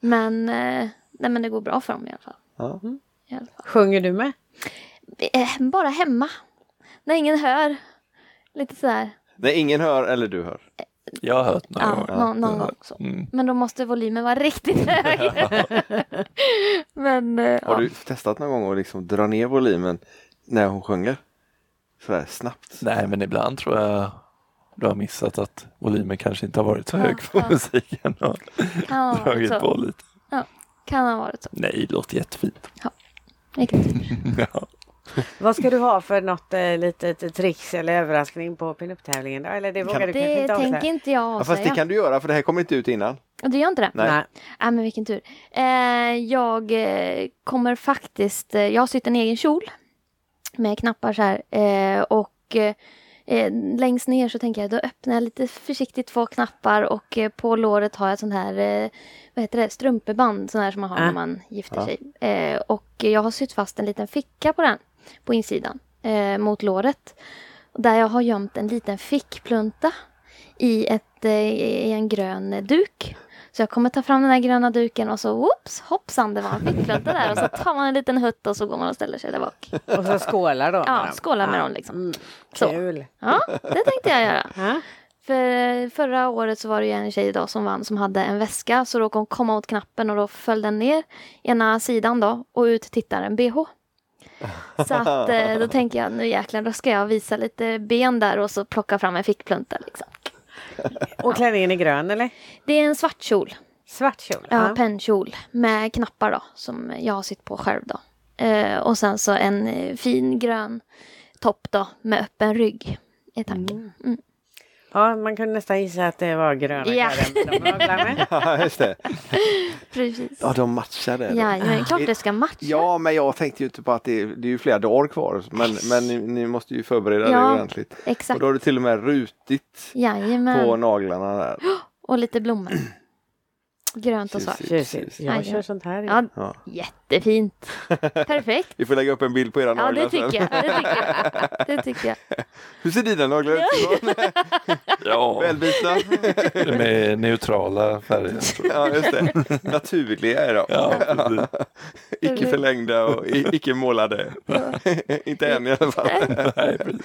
Men, eh, nej, men det går bra för dem i alla fall. Ja. I alla fall. Sjunger du med? Eh, bara hemma. När ingen hör. Lite sådär. Nej, ingen hör eller du hör. Jag har hört några Ja, gånger. någon, någon gång så. Mm. Men då måste volymen vara riktigt hög. Men eh, Har ja. du testat någon gång att liksom dra ner volymen när hon sjunger? Sådär snabbt. Nej, men ibland tror jag du har missat att volymen kanske inte har varit så Ja, hög på ja. musiken och kan ha varit dragit så. på lite. Kan ha varit så. Nej, det låter jättefint. Tur. Ja. Vad ska du ha för något eh, litet tricks eller överraskning på pinup-tävlingen? Eller det vågar du kanske Det inte tänker avslöja? inte jag Ja, fast avslöja. det kan du göra för det här kommer inte ut innan. Du gör inte det? Nej. Nej. Nej men vilken tur. Eh, jag eh, kommer faktiskt, eh, jag har sytt en egen kjol. Med knappar så här. Eh, och eh, längst ner så tänker jag, då öppnar jag lite försiktigt två knappar och eh, på låret har jag sån här, eh, vad heter det, strumpeband, sån här som man har Ah. när man gifter Ja. sig. Eh, och jag har sytt fast en liten ficka på den, på insidan, eh, mot låret. Där jag har gömt en liten fickplunta i, ett, eh, i en grön duk. Så jag kommer ta fram den här gröna duken och så whoops, hoppsan det var en fickplunta där och så tar man en liten hutt och så går man och ställer sig där bak. Och så skålar med Ja, skålar med dem liksom. Mm, Så. kul. Ja, det tänkte jag göra. Ja. För förra året så var det ju en tjej då som vann som hade en väska så då kom komma åt knappen och då föll den ner ena sidan då och ut tittar en bh. Så att eh, då tänker jag nu jäklar då ska jag visa lite ben där och så plocka fram en fickplunta liksom. Och klänningen är grön eller? Det är en svart kjol. Svart kjol? Ja, pennkjol med knappar då som jag har sytt på själv då. Eh, och sen så en eh, fin grön topp då med öppen rygg. Är tanken. Mm. Ja, man kunde nästan gissa att det var gröna Ja. kläder. Ja, just det. Precis. Ja, de matchar det. då. Ja, men klart det ska matcha. Ja, men jag tänkte ju inte på att det är, det är ju flera dagar kvar. Men, men ni, ni måste ju förbereda Ja, det ordentligt. Och Exakt. då har du till och med rutit Jajamän. på naglarna där. Och lite blommor. Grönt och svart. Tjusigt. Jag Aj, kör ja. sånt här. Ja, Ja. jättefint. Perfekt. Vi får lägga upp en bild på era Ja, naglar det tycker sen. jag. Det tycker jag. Det tycker jag. Hur ser dina naglar ut? Ja, Välbitna? med neutrala färger. Ja, just det. Naturliga är de. Ja. Icke förlängda och icke målade. inte än i alla fall.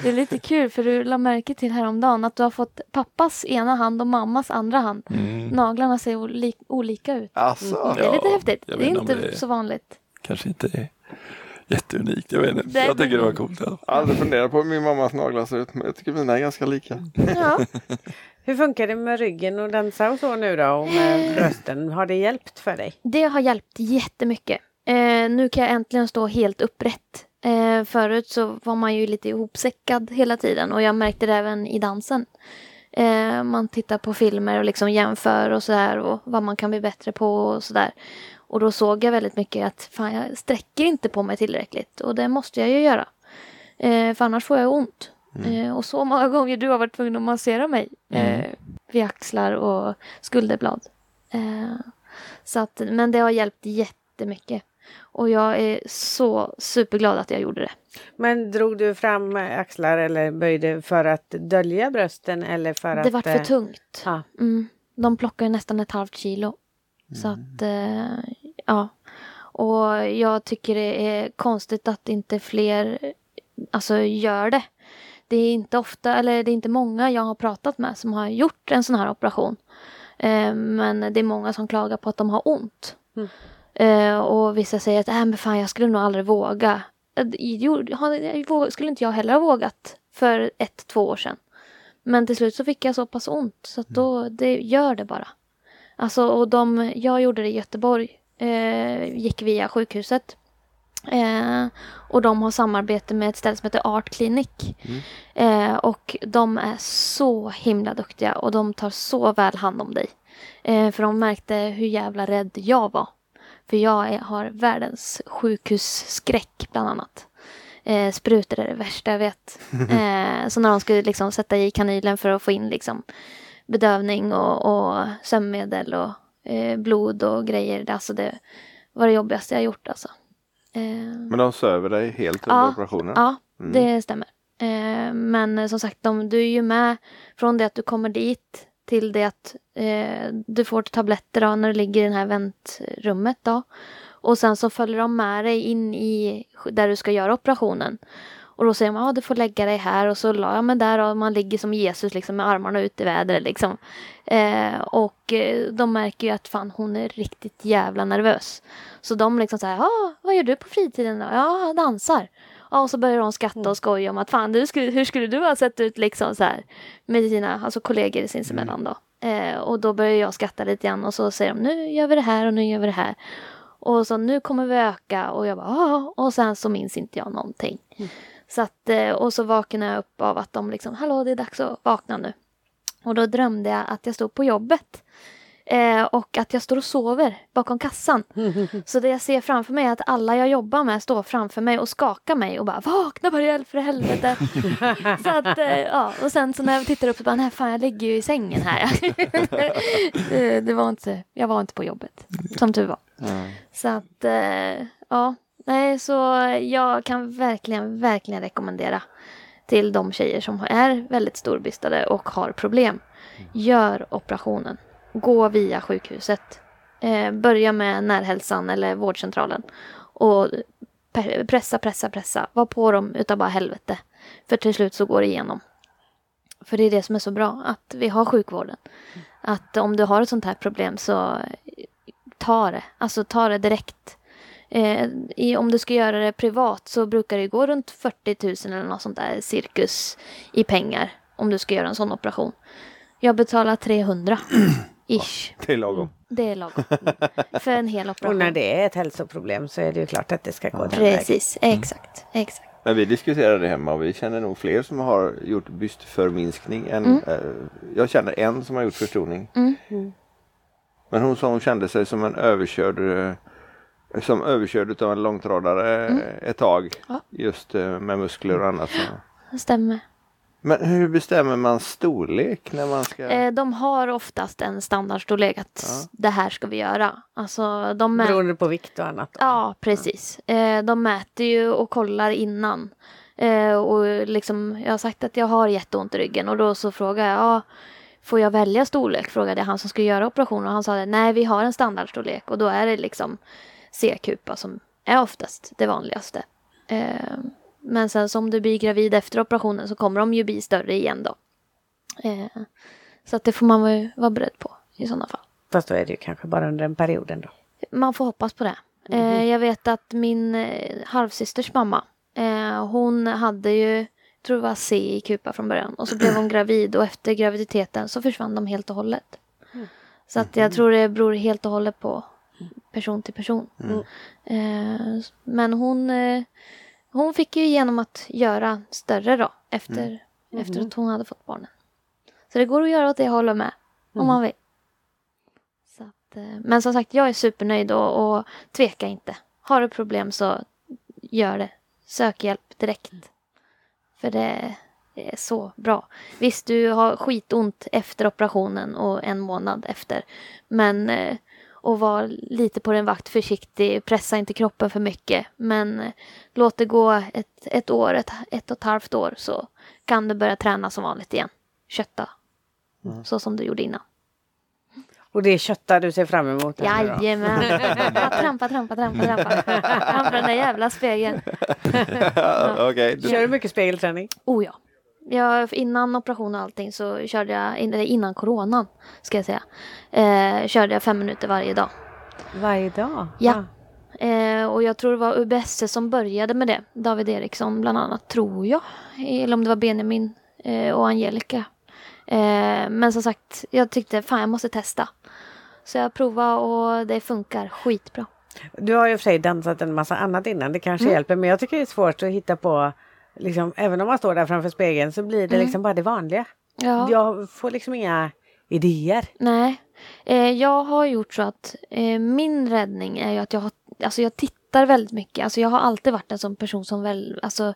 Det är lite kul för du la märke till häromdagen att du har fått pappas ena hand och mammas andra hand. Mm. Naglarna ser oli olika ut. Alltså. Det är lite Ja, häftigt. Det är inte det är- så vanligt. Kanske inte är jätteunikt. Jag vet inte. Jag tycker det var coolt. Ja. Jag har aldrig funderat på hur min mammas naglar ser ut men jag tycker mina är ganska lika. Ja. Hur funkar det med ryggen och dansa och så nu då? Och med brösten? Har det hjälpt för dig? Det har hjälpt jättemycket. Eh, nu kan jag äntligen stå helt upprätt. Eh, förut så var man ju lite ihopsäckad hela tiden och jag märkte det även i dansen. Eh, man tittar på filmer och liksom jämför och sådär och vad man kan bli bättre på och sådär. Och då såg jag väldigt mycket att fan jag sträcker inte på mig tillräckligt och det måste jag ju göra. Eh, för annars får jag ont. Eh, och så många gånger du har varit tvungen att massera mig eh, vid axlar och skulderblad. Eh, så att, men det har hjälpt jättemycket. Och jag är så superglad att jag gjorde det. Men drog du fram axlar eller böjde för att dölja brösten eller för att... det vart för eh, tungt. Ja. Mm. De plockar nästan ett halvt kilo. Så att, eh, ja. Och jag tycker det är konstigt att inte fler alltså, gör det. Det är inte ofta, eller det är inte många jag har pratat med som har gjort en sån här operation. Eh, men det är många som klagar på att de har ont. Mm. Eh, och vissa säger att äh, men fan, jag skulle nog aldrig våga. Jo, skulle inte jag heller ha vågat för ett, två år sedan. Men till slut så fick jag så pass ont så att då, det gör det bara. Alltså, och de, jag gjorde det i Göteborg. Eh, gick via sjukhuset. Eh, och de har samarbete med ett ställe som heter Art Clinic. Eh, och de är så himla duktiga och de tar så väl hand om dig. Eh, för de märkte hur jävla rädd jag var. För jag är, har världens sjukhusskräck bland annat. Eh, sprutor är det värsta jag vet. Eh, så när de skulle liksom sätta i kanylen för att få in liksom bedövning och, och sömnmedel och eh, blod och grejer. Alltså det var det jobbigaste jag gjort alltså. Eh, Men de söver dig helt under Ja, operationen? Ja, Mm. det stämmer. Eh, men som sagt, de, du är ju med från det att du kommer dit till det att eh, du får tabletter då, när du ligger i det här väntrummet. Då. Och sen så följer de med dig in i där du ska göra operationen. Och då säger man, ja du får lägga dig här och så la jag mig där och man ligger som Jesus liksom med armarna ut i vädret liksom. Eh, och eh, de märker ju att fan hon är riktigt jävla nervös. Så de liksom säger, ah, vad gör du på fritiden då? Ja, dansar. Ja, och så börjar de skratta och skoja om att fan du skulle, hur skulle du ha sett ut liksom så här med dina alltså kollegor sinsemellan då. Eh, och då börjar jag skratta lite grann och så säger de nu gör vi det här och nu gör vi det här. Och så nu kommer vi öka och jag bara ja och sen så minns inte jag någonting. Så att, eh, och så vaknar jag upp av att de liksom hallå det är dags att vakna nu. Och då drömde jag att jag stod på jobbet. Eh, och att jag står och sover bakom kassan. Så det jag ser framför mig är att alla jag jobbar med står framför mig och skakar mig och bara vakna Marielle för helvete. så att, eh, ja, och sen så när jag tittar upp så bara nej fan jag ligger ju i sängen här. det, det var inte, jag var inte på jobbet som tur var. Mm. Så att eh, ja, nej så jag kan verkligen, verkligen rekommendera till de tjejer som är väldigt storbystade och har problem. Gör operationen. Gå via sjukhuset. Eh, börja med närhälsan eller vårdcentralen. Och pressa, pressa, pressa. Var på dem utav bara helvete. För till slut så går det igenom. För det är det som är så bra, att vi har sjukvården. Att om du har ett sånt här problem så eh, ta det. Alltså ta det direkt. Eh, i, om du ska göra det privat så brukar det gå runt 40 000 eller något sånt där cirkus i pengar. Om du ska göra en sån operation. Jag betalar 300 ish. Det är lagom. Det är lagom. För en hel Och operation. när det är ett hälsoproblem så är det ju klart att det ska gå den vägen. Precis, exakt, exakt. Men vi diskuterade det hemma och vi känner nog fler som har gjort bystförminskning. Än, Mm. eh, jag känner en som har gjort förstoring. Mm. Men hon sa hon kände sig som en överkörd eh, som överkörd av en långtradare Mm. ett tag. Ja. Just eh, med muskler och annat. Så. Det stämmer. Men hur bestämmer man storlek när man ska? Eh, de har oftast en standardstorlek att Ja. det här ska vi göra. Alltså de mäter Beroende på vikt och annat. då. Ja, precis. Eh, de mäter ju och kollar innan. Eh, och liksom, jag har sagt att jag har jätteont i ryggen och då så frågar jag, ja, får jag välja storlek? Frågade jag han som skulle göra operationen och han sa nej vi har en standardstorlek och då är det liksom C-kupa som är oftast det vanligaste. Men sen så om du blir gravid efter operationen så kommer de ju bli större igen då. Eh, så att det får man vara, vara beredd på i sådana fall. Fast då är det ju kanske bara under en period ändå. Man får hoppas på det. Eh, jag vet att min eh, halvsysters mamma, eh, hon hade ju, jag tror det var C i kupa från början. Och så blev hon gravid och efter graviditeten så försvann de helt och hållet. Så att jag tror det beror helt och hållet på person till person. Eh, men hon, eh, hon fick ju igenom att göra större då efter, efter att hon hade fått barnen. Så det går att göra åt det hållet med. Om man vill. Så att, eh, men som sagt, jag är supernöjd och, och tveka inte. Har du problem så gör det. Sök hjälp direkt. För det, det är så bra. Visst, du har skitont efter operationen och en månad efter. Men eh, och var lite på din vakt försiktig. Pressa inte kroppen för mycket. Men eh, låt det gå ett, ett år, ett, ett och ett halvt år så kan du börja träna som vanligt igen. Kötta. Så som du gjorde innan. Och det är köttar du ser fram emot? Jajamän. Ja, trampa, trampa, trampa, trampa. Trampa den där jävla spegeln. Okej, du- Kör du mycket spegelträning? Oh ja. Jag, innan operation och allting så körde jag, eller innan coronan ska jag säga, eh, körde jag fem minuter varje dag. Varje dag? Ja. Eh, och jag tror det var UBS som började med det. David Eriksson bland annat, tror jag. Eller om det var Benjamin eh, och Angelica. Eh, men som sagt, jag tyckte fan jag måste testa. Så jag provade och det funkar skitbra. Du har ju för sig dansat en massa annat innan, det kanske Mm. hjälper. Men jag tycker det är svårt att hitta på, liksom, även om man står där framför spegeln så blir det Mm. liksom bara det vanliga. Ja. Jag får liksom inga idéer. Nej, eh, jag har gjort så att eh, min räddning är ju att jag har, alltså jag tittar väldigt mycket. Alltså jag har alltid varit en sån person som väl, alltså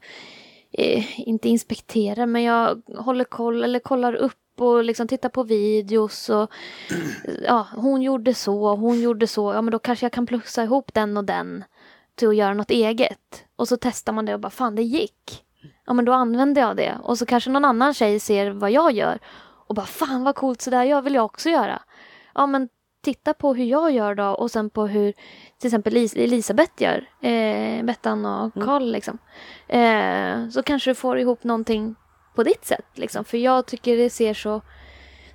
eh, inte inspekterar men jag håller koll eller kollar upp och liksom tittar på videos och ja, hon gjorde så, hon gjorde så, ja men då kanske jag kan plussa ihop den och den till att göra något eget. Och så testar man det och bara fan det gick. Ja men då använder jag det och så kanske någon annan tjej ser vad jag gör och bara fan vad coolt så där gör vill jag också göra. Ja men titta på hur jag gör då och sen på hur till exempel Elis- Elisabeth gör, eh, Bettan och Karl liksom. Eh, så kanske du får ihop någonting på ditt sätt liksom. För jag tycker det ser så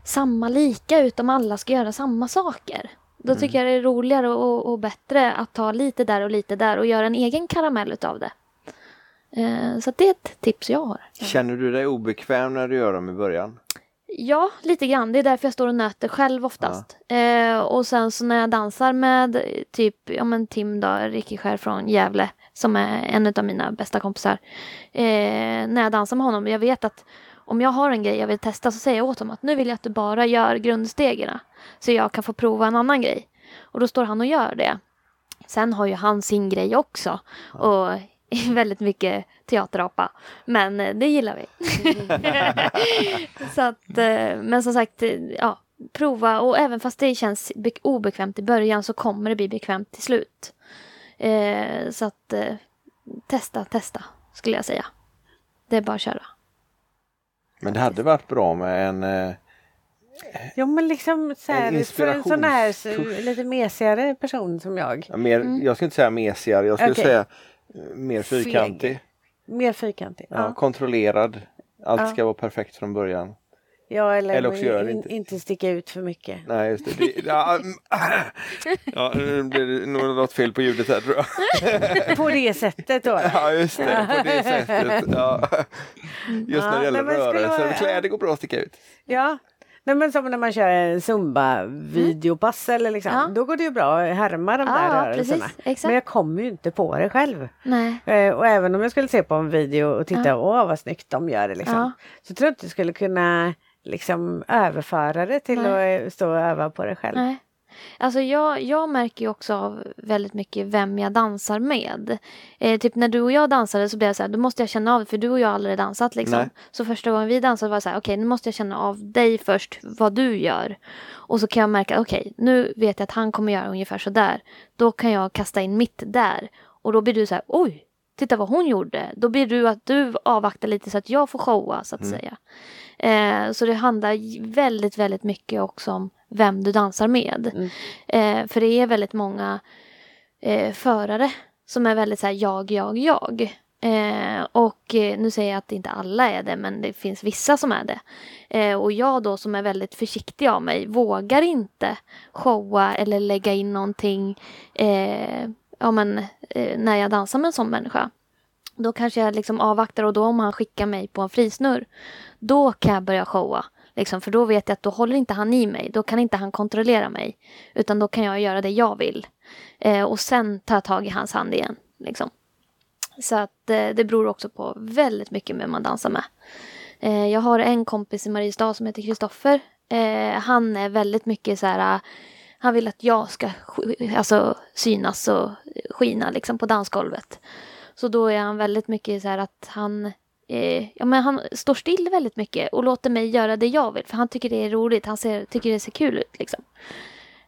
samma lika ut om alla ska göra samma saker. Då tycker jag det är roligare och, och bättre att ta lite där och lite där och göra en egen karamell utav det. Eh, så det är ett tips jag har. Känner du dig obekväm när du gör dem i början? Ja, lite grann. Det är därför jag står och nöter själv oftast. Eh, och sen så när jag dansar med typ, ja men Tim då, Ricky Skär från Gävle, som är en av mina bästa kompisar. Eh, när jag dansar med honom, jag vet att om jag har en grej jag vill testa så säger jag åt honom att nu vill jag att du bara gör grundstegen. Så jag kan få prova en annan grej. Och då står han och gör det. Sen har ju han sin grej också. Och väldigt mycket teaterapa. Men eh, det gillar vi. så att, eh, men som sagt, eh, ja, prova och även fast det känns be- obekvämt i början så kommer det bli bekvämt till slut. Eh, så att eh, testa, testa skulle jag säga. Det är bara att köra. Men det hade varit bra med en eh, Jo men liksom så här, En för en sån här lite mesigare person som jag. ja, mer, Mm. jag skulle inte säga mesigare, jag skulle Okej. säga mer fyrkantig. Mer fyrkantig. Ja. Ja. Kontrollerad. Allt Ja. ska vara perfekt från början. Ja, eller, Eller också gör in, inte. inte sticka ut för mycket. Nej, just det. det ja, mm, ja, nu blir det nog något fel på ljudet här tror jag. På det sättet då. Ja, just det. På det sättet. Ja. Just när Ja, det gäller rörelser. vara- Kläder går bra att sticka ut. Ja. Nej, men som när man kör en zumba-videopass eller liksom. Ja. Då går det ju bra att härma de där Ja, rörelserna. precis. Men jag kommer ju inte på det själv. Eh, och även om jag skulle se på en video och titta, Ja. åh vad snyggt de gör det liksom. Så tror jag inte jag skulle kunna liksom överföra det till Nej. att eh, stå och öva på det själv. Nej. Alltså jag, jag märker ju också av väldigt mycket vem jag dansar med. Eh, typ när du och jag dansade så blev jag så här, då måste jag känna av det för du och jag har aldrig dansat liksom. Nej. Så första gången vi dansade var det så här, okej nu måste jag känna av dig först, vad du gör. Och så kan jag märka, okej nu vet jag att han kommer göra ungefär så där. Då kan jag kasta in mitt där. Och då blir du så här, oj, titta vad hon gjorde. Då blir du att du avvaktar lite så att jag får showa så att säga. Eh, så det handlar väldigt, väldigt mycket också om vem du dansar med. Mm. Eh, för det är väldigt många eh, förare som är väldigt så här jag, jag, jag. Eh, och eh, nu säger jag att inte alla är det, men det finns vissa som är det. Eh, och jag då som är väldigt försiktig av mig vågar inte showa eller lägga in någonting eh, ja, men, eh, när jag dansar med en sån människa. Då kanske jag liksom avvaktar och då om han skickar mig på en frisnurr, då kan jag börja showa. Liksom, för då vet jag att då håller inte han i mig. Då kan inte han kontrollera mig. Utan då kan jag göra det jag vill. Eh, och sen ta tag i hans hand igen. Liksom. Så att eh, det beror också på väldigt mycket vem man dansar med. Eh, jag har en kompis i Mariestad som heter Kristoffer. Eh, han är väldigt mycket så här. Eh, han vill att jag ska alltså, synas och skina liksom, på dansgolvet. Så då är han väldigt mycket så här att han eh, ja, men han står still väldigt mycket och låter mig göra det jag vill. För han tycker det är roligt. Han ser, tycker det ser kul ut. Liksom.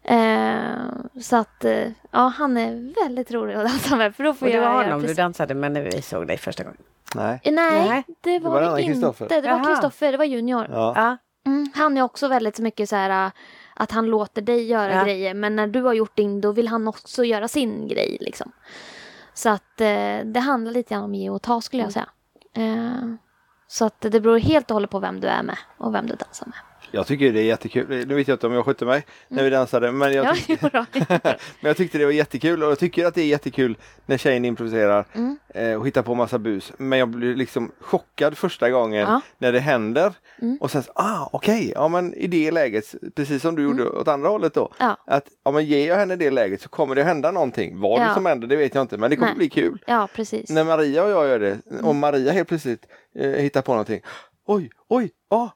Eh, så att eh, ja, han är väldigt rolig att dansa med. För då får Och det jag var honom du precis- dansade med när vi såg dig första gången. Nej. Eh, Nej, det var var det annan inte. Det var. Kristoffer, det var junior. Ja. Ja. Mm, han är också väldigt så mycket så här äh, att han låter dig göra Ja. grejer men när du har gjort din då vill han också göra sin grej liksom. Så att eh, det handlar lite grann om ge och ta skulle jag säga. Eh, så att det beror helt och hållet på vem du är med och vem du dansar med. Jag tycker det är jättekul. Nu vet jag inte om jag skötte mig när vi dansade men jag, Ja, tyck- jo då. men jag tyckte det var jättekul och jag tycker att det är jättekul när tjejen improviserar Mm. eh, och hittar på massa bus. Men jag blir liksom chockad första gången Ja. när det händer. Mm. Och sen, ah okej, ja men i det läget, precis som du gjorde åt andra hållet då. Mm. Ja. Att ja, men ger jag henne det läget så kommer det hända någonting. Vad det Ja. som händer det vet jag inte men det kommer Nej. bli kul. Ja, precis. När Maria och jag gör det Mm. och Maria helt plötsligt eh, hittar på någonting. Oj, oj, ja, ah,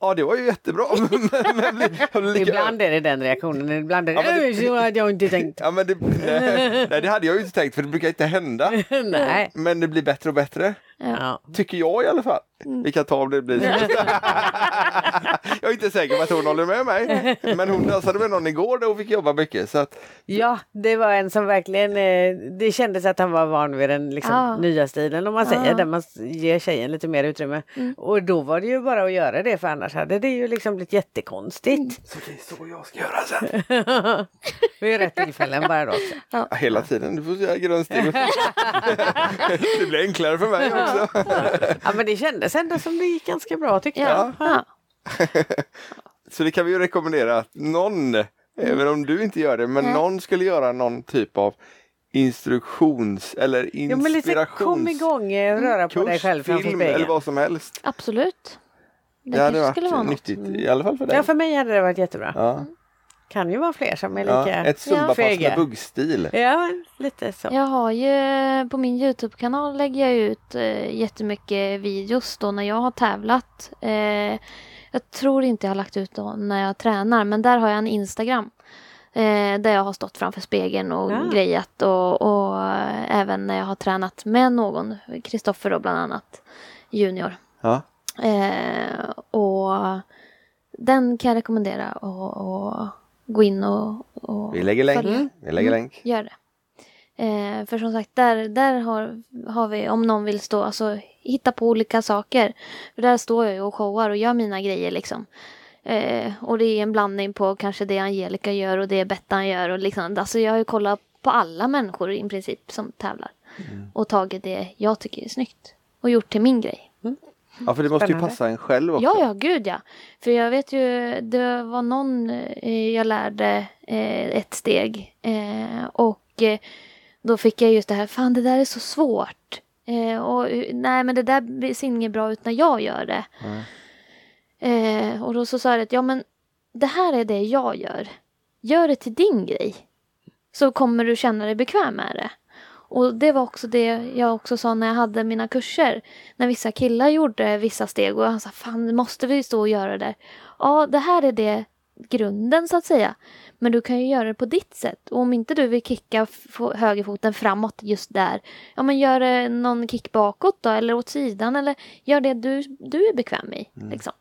ah, det var ju jättebra. Men- men lika- Ibland är det den reaktionen, ibland är det, Ja, det- "Oj, så hade jag inte tänkt. Ja, men det, nej, nej, det hade jag ju inte tänkt för det brukar inte hända. Nej. Men det blir bättre och bättre. Ja. Tycker jag i alla fall. Vi kan ta om det blir så. jag är inte säker på att hon håller med mig. Men hon dansade med någon igår där hon fick jobba mycket. Så att, ja, det var en som verkligen, eh, det kändes att han var van vid den liksom, Ja. nya stilen om man säger, Ja. där man ger tjejen lite mer utrymme. Mm. Och då var det ju bara att göra det för annars hade det ju liksom blivit jättekonstigt. så det är så jag ska göra sen. Vid rätt tillfällen bara då. Ja, hela tiden. Du får säga grundsteg. det blir enklare för mig också. Ja men det kändes ändå som det gick ganska bra tyckte Ja. jag. Ja. Så det kan vi ju rekommendera att någon, även om du inte gör det, men Nej. någon skulle göra någon typ av instruktions eller men lite kom inspirations igång, eh, röra på dig själv framför film eller vad som helst. Absolut. Det, Det, hade varit skulle vara nyttigt, i alla fall för dig. Ja för mig hade det varit jättebra. Ja. Kan ju vara fler som är Ja, lika ett zumbapass med buggstil. Ja, lite så. Jag har ju på min Youtube-kanal lägger jag ut eh, jättemycket videos då när jag har tävlat. Eh, jag tror inte jag har lagt ut då när jag tränar men där har jag en Instagram. Eh, där jag har stått framför spegeln och Ja. grejat och, och eh, även när jag har tränat med någon, Kristoffer då bland annat, junior. Ja. Eh, och den kan jag rekommendera att gå in och, och Vi lägger länk. följa. Vi lägger Mm. länk. Gör det. Eh, för som sagt, där, där har, har vi, om någon vill stå, alltså hitta på olika saker. För där står jag ju och showar och gör mina grejer liksom. Eh, och det är en blandning på kanske det Angelica gör och det Bettan gör och liksom. Alltså jag har ju kollat på alla människor i princip som tävlar. Och tagit det jag tycker är snyggt. Och gjort till min grej. Ja, för det måste ju Spännande. passa en själv också. Ja, ja, gud ja. För jag vet ju, det var någon eh, jag lärde eh, ett steg. Eh, och då fick jag just det här, fan det där är så svårt. Och nej men det där ser inget bra ut när jag gör det. Eh, och då så sa jag att, ja men det här är det jag gör. Gör det till din grej. Så kommer du känna dig bekväm med det. Och det var också det jag också sa när jag hade mina kurser. När vissa killar gjorde vissa steg och jag sa fan måste vi stå och göra det? Ja, det här är det grunden så att säga. Men du kan ju göra det på ditt sätt. Och om inte du vill kicka högerfoten framåt just där. Ja men gör det någon kick bakåt då eller åt sidan eller gör det du, du är bekväm i. Liksom.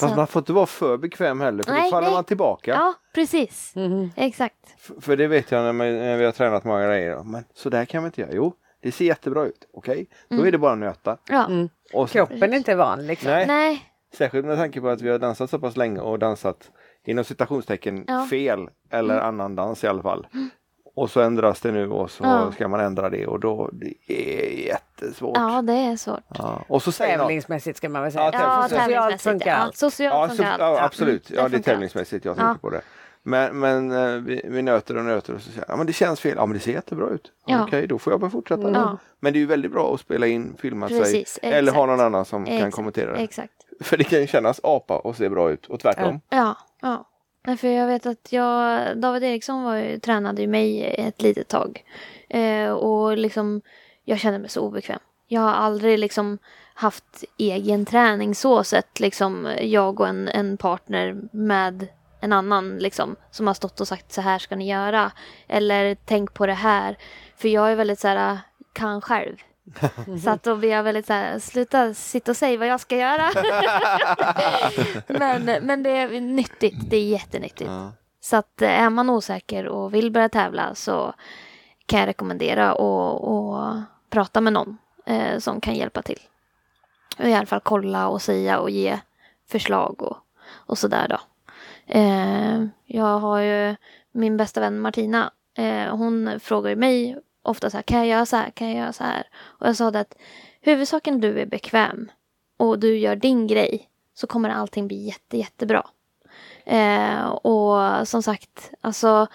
Fast Så- man får inte vara för bekväm heller för Nej, då faller nej. man tillbaka. Ja, precis. Exakt. F- För det vet jag när, man, när vi har tränat många grejer. Men så där kan vi inte göra. Jo, det ser jättebra ut. Okej, då Mm. är det bara att nöta. Ja. Och så, Kroppen är inte van liksom. nej, Nej. särskilt med tanke på att vi har dansat så pass länge och dansat inom citationstecken Ja. Mm. fel eller annan dans i alla fall. Och så ändras det nu och så Ja. ska man ändra det och då det är jättesvårt. Ja, det är svårt. Ja. Och så Tävlingsmässigt ska man väl säga. Ja, Ja, Socialt tävlingsmässigt. funkar Ja, allt. socialt Ja, funkar allt. ja absolut, Mm, ja, det är tävlingsmässigt jag Ja. tänker på det. Men, men eh, vi, vi nöter och nöter och så säger jag, ja men det känns fel, ja men det ser jättebra ut. Ja. Okej, då får jag bara fortsätta. Ja. Men det är ju väldigt bra att spela in, filma Precis, sig eller ha exakt. någon annan som kan Exakt, kommentera det. Exakt. För det kan ju kännas apa och se bra ut och tvärtom. Ja, ja. Nej, för jag vet att jag, David Eriksson var ju, tränade ju mig ett litet tag. Eh, och liksom, jag kände mig så obekväm. Jag har aldrig liksom haft egen träning så sett, liksom jag och en, en partner med en annan liksom som har stått och sagt så här ska ni göra. Eller tänk på det här. För jag är väldigt så här, kan själv. Så att då blir jag väldigt så här, sluta sitta och säga vad jag ska göra. men, men det är nyttigt, det är jättenyttigt. Ja. Så att eh, är man osäker och vill börja tävla så kan jag rekommendera att att prata med någon eh, som kan hjälpa till. Och I alla fall kolla och säga och ge förslag och, och sådär då. Eh, jag har ju min bästa vän Martina. Eh, hon frågar ju mig ofta så här, kan jag göra så här, kan jag göra så här? Och jag sa det att huvudsaken du är bekväm och du gör din grej så kommer allting bli jätte, jättebra. Eh, och som sagt, alltså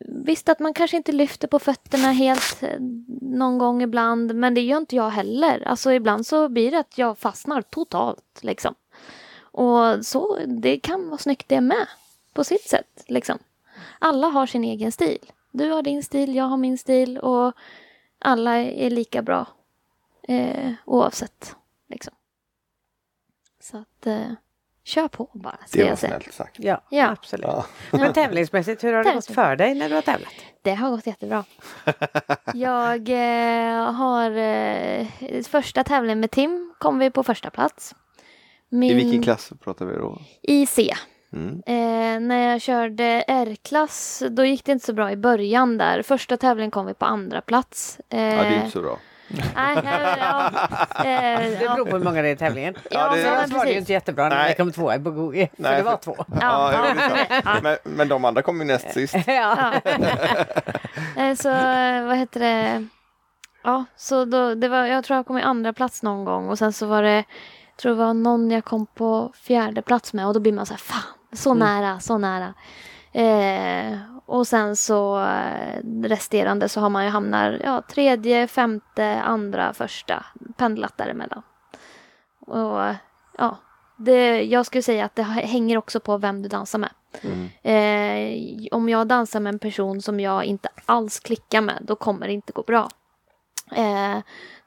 Visst att man kanske inte lyfter på fötterna helt eh, någon gång ibland, men det gör inte jag heller. Alltså ibland så blir det att jag fastnar totalt liksom. Och så, det kan vara snyggt det med, på sitt sätt liksom. Alla har sin egen stil. Du har din stil, jag har min stil och alla är lika bra eh, oavsett. Liksom. Så att eh, kör på bara. ska Det var jag säga. snällt sagt. Ja, Ja. absolut. Ja. Men tävlingsmässigt, hur har det gått för dig när du har tävlat? Det har gått jättebra. Jag eh, har eh, första tävlingen med Tim kom vi på första plats. Min, I vilken klass pratar vi då? I C. Mm. Eh, när jag körde R-klass då gick det inte så bra i början där. Första tävlingen kom vi på andra plats. Eh, Ja, det är inte så bra. nej, nej, ja, eh, Det ja. beror på hur många det är i tävlingen. Ja, det- Annars var det ju inte jättebra när Nej. vi kom tvåa i Bogogi. För Nej, det var två. Ja, Ja, ja, ja. Men, men de andra kom ju näst sist. Ja. Eh, Så eh, vad heter det? Ja, så då, det var, jag tror jag kom i andra plats någon gång och sen så var det, jag tror det var någon jag kom på fjärde plats med och då blir man så här, fan, så nära, så nära. Eh, och sen så eh, resterande så har man ju hamnat, ja, tredje, femte, andra, första, pendlat däremellan. Och ja, det, jag skulle säga att det hänger också på vem du dansar med. Mm. Eh, om jag dansar med en person som jag inte alls klickar med, då kommer det inte gå bra. Eh,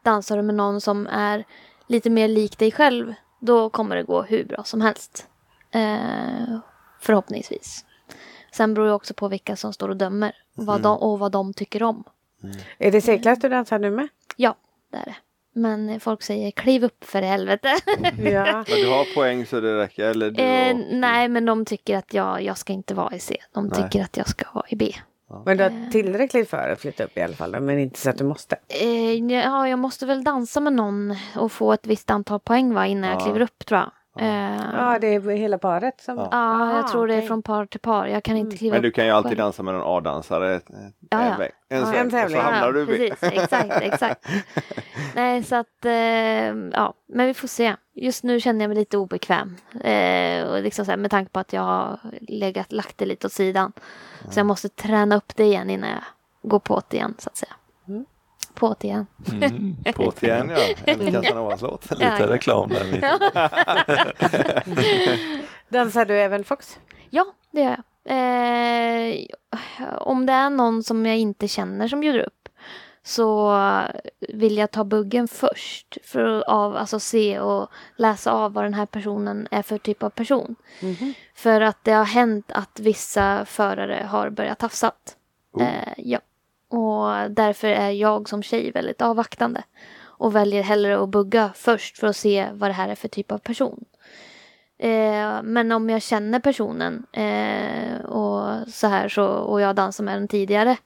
dansar du med någon som är lite mer lik dig själv, då kommer det gå hur bra som helst. Eh, förhoppningsvis. Sen beror det också på vilka som står och dömer vad de, och vad de tycker om. Är det C-klass du dansar nu med? Ja, det är det. Men folk säger kliv upp för helvete. Ja. Men du har poäng så det räcker? Eller du eh, och... nej, men de tycker att jag, jag ska inte vara i C. De Nej. tycker att jag ska vara i B. Men du har tillräckligt för att flytta upp i alla fall, men inte så att du måste. Eh, ja, jag måste väl dansa med någon och få ett visst antal poäng va, innan jag Ja. kliver upp tror jag. Eh, Ja, det är hela paret som... Ja. ja, Ah, jag tror det är från par till par. Jag kan inte kliva Men du kan ju alltid dansa med någon A-dansare Ja, en ja. väg. En Ja, en Och så tävling. hamnar du precis, exakt, exakt. Nej, så att, eh, ja, men vi får se. Just nu känner jag mig lite obekväm. Eh, och liksom så här, med tanke på att jag har legat, lagt det lite åt sidan. Så jag måste träna upp det igen innan jag går på det igen, så att säga. På det igen. Mm, På till igen ja, en Casanovas-låt. lite reklam där. Dansar du även Fox? Ja, det gör jag. Eh, om det är någon som jag inte känner som bjuder upp så vill jag ta buggen först för att av, alltså se och läsa av vad den här personen är för typ av person. För att det har hänt att vissa förare har börjat tafsat. Eh, ja. Och därför är jag som tjej väldigt avvaktande. Och väljer hellre att bugga först för att se vad det här är för typ av person. Eh, men om jag känner personen eh, och så här så, och jag dansar med den tidigare.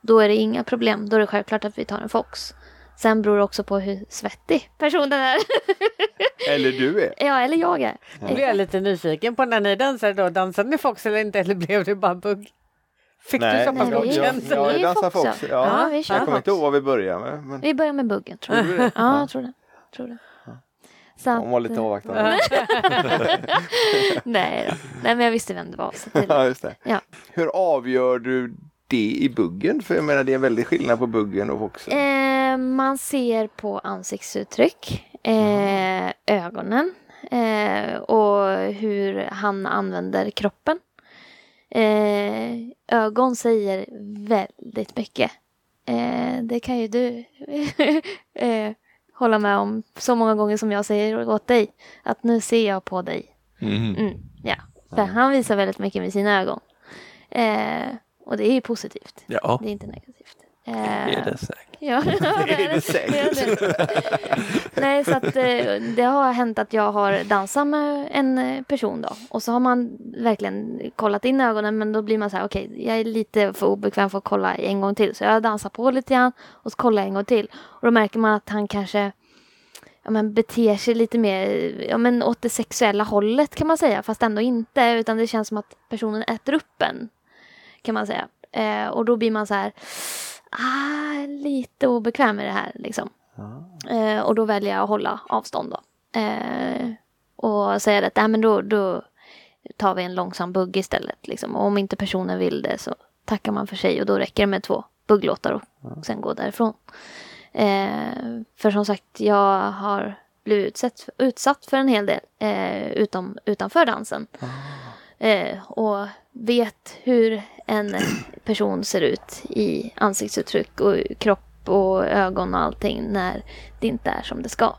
Då är det inga problem. Då är det självklart att vi tar en Fox. Sen beror det också på hur svettig personen är. Eller du är. ja, eller jag är. Nu blir jag lite nyfiken på när ni dansade då. Dansade ni Fox eller inte? Eller blev det bara bugg? Fick du så pass nej, god vi- jag, dansar Fox, Fox. ja. Ja. Ja, vi kör jag kommer inte ihåg vad vi började med. Men Vi börjar med buggen tror jag. Gjorde vi? Ja, jag tror det. Tror det. Så hon var lite eh, avvaktande. nej, då. nej, men jag visste vem det var. Så till. Ja, just det. Ja. Hur avgör du det i buggen? För jag menar det är en väldig skillnad på buggen och Foxen. Eh, man ser på ansiktsuttryck, eh, ögonen eh, och hur han använder kroppen. Eh, ögon säger väldigt mycket. Eh, det kan ju du eh, hålla med om så många gånger som jag säger åt dig. Att nu ser jag på dig. Mm. Mm, ja, för han visar väldigt mycket med sina ögon. Eh, och det är ju positivt. Ja, Det är inte negativt. Det Eh, är det säkert. Ja, det är det säkert. Nej, så att eh, det har hänt att jag har dansat med en person då. Och så har man verkligen kollat in ögonen men då blir man så här, okej, jag är lite för obekväm för att kolla en gång till. Så jag dansar på lite grann och så kollar jag en gång till. Och då märker man att han kanske ja, men beter sig lite mer ja, men åt det sexuella hållet kan man säga. Fast ändå inte, utan det känns som att personen äter upp en. Kan man säga. Eh, och då blir man så här, ah, lite obekväm med det här liksom. Eh, och då väljer jag att hålla avstånd då. Eh, och säga att äh, men då, då tar vi en långsam bugg istället. Liksom. Och om inte personen vill det så tackar man för sig och då räcker det med två bugglåtar och sen gå därifrån. Eh, för som sagt, jag har blivit utsatt, utsatt för en hel del eh, utom, utanför dansen. Eh, och vet hur en person ser ut i ansiktsuttryck och kropp och ögon och allting när det inte är som det ska.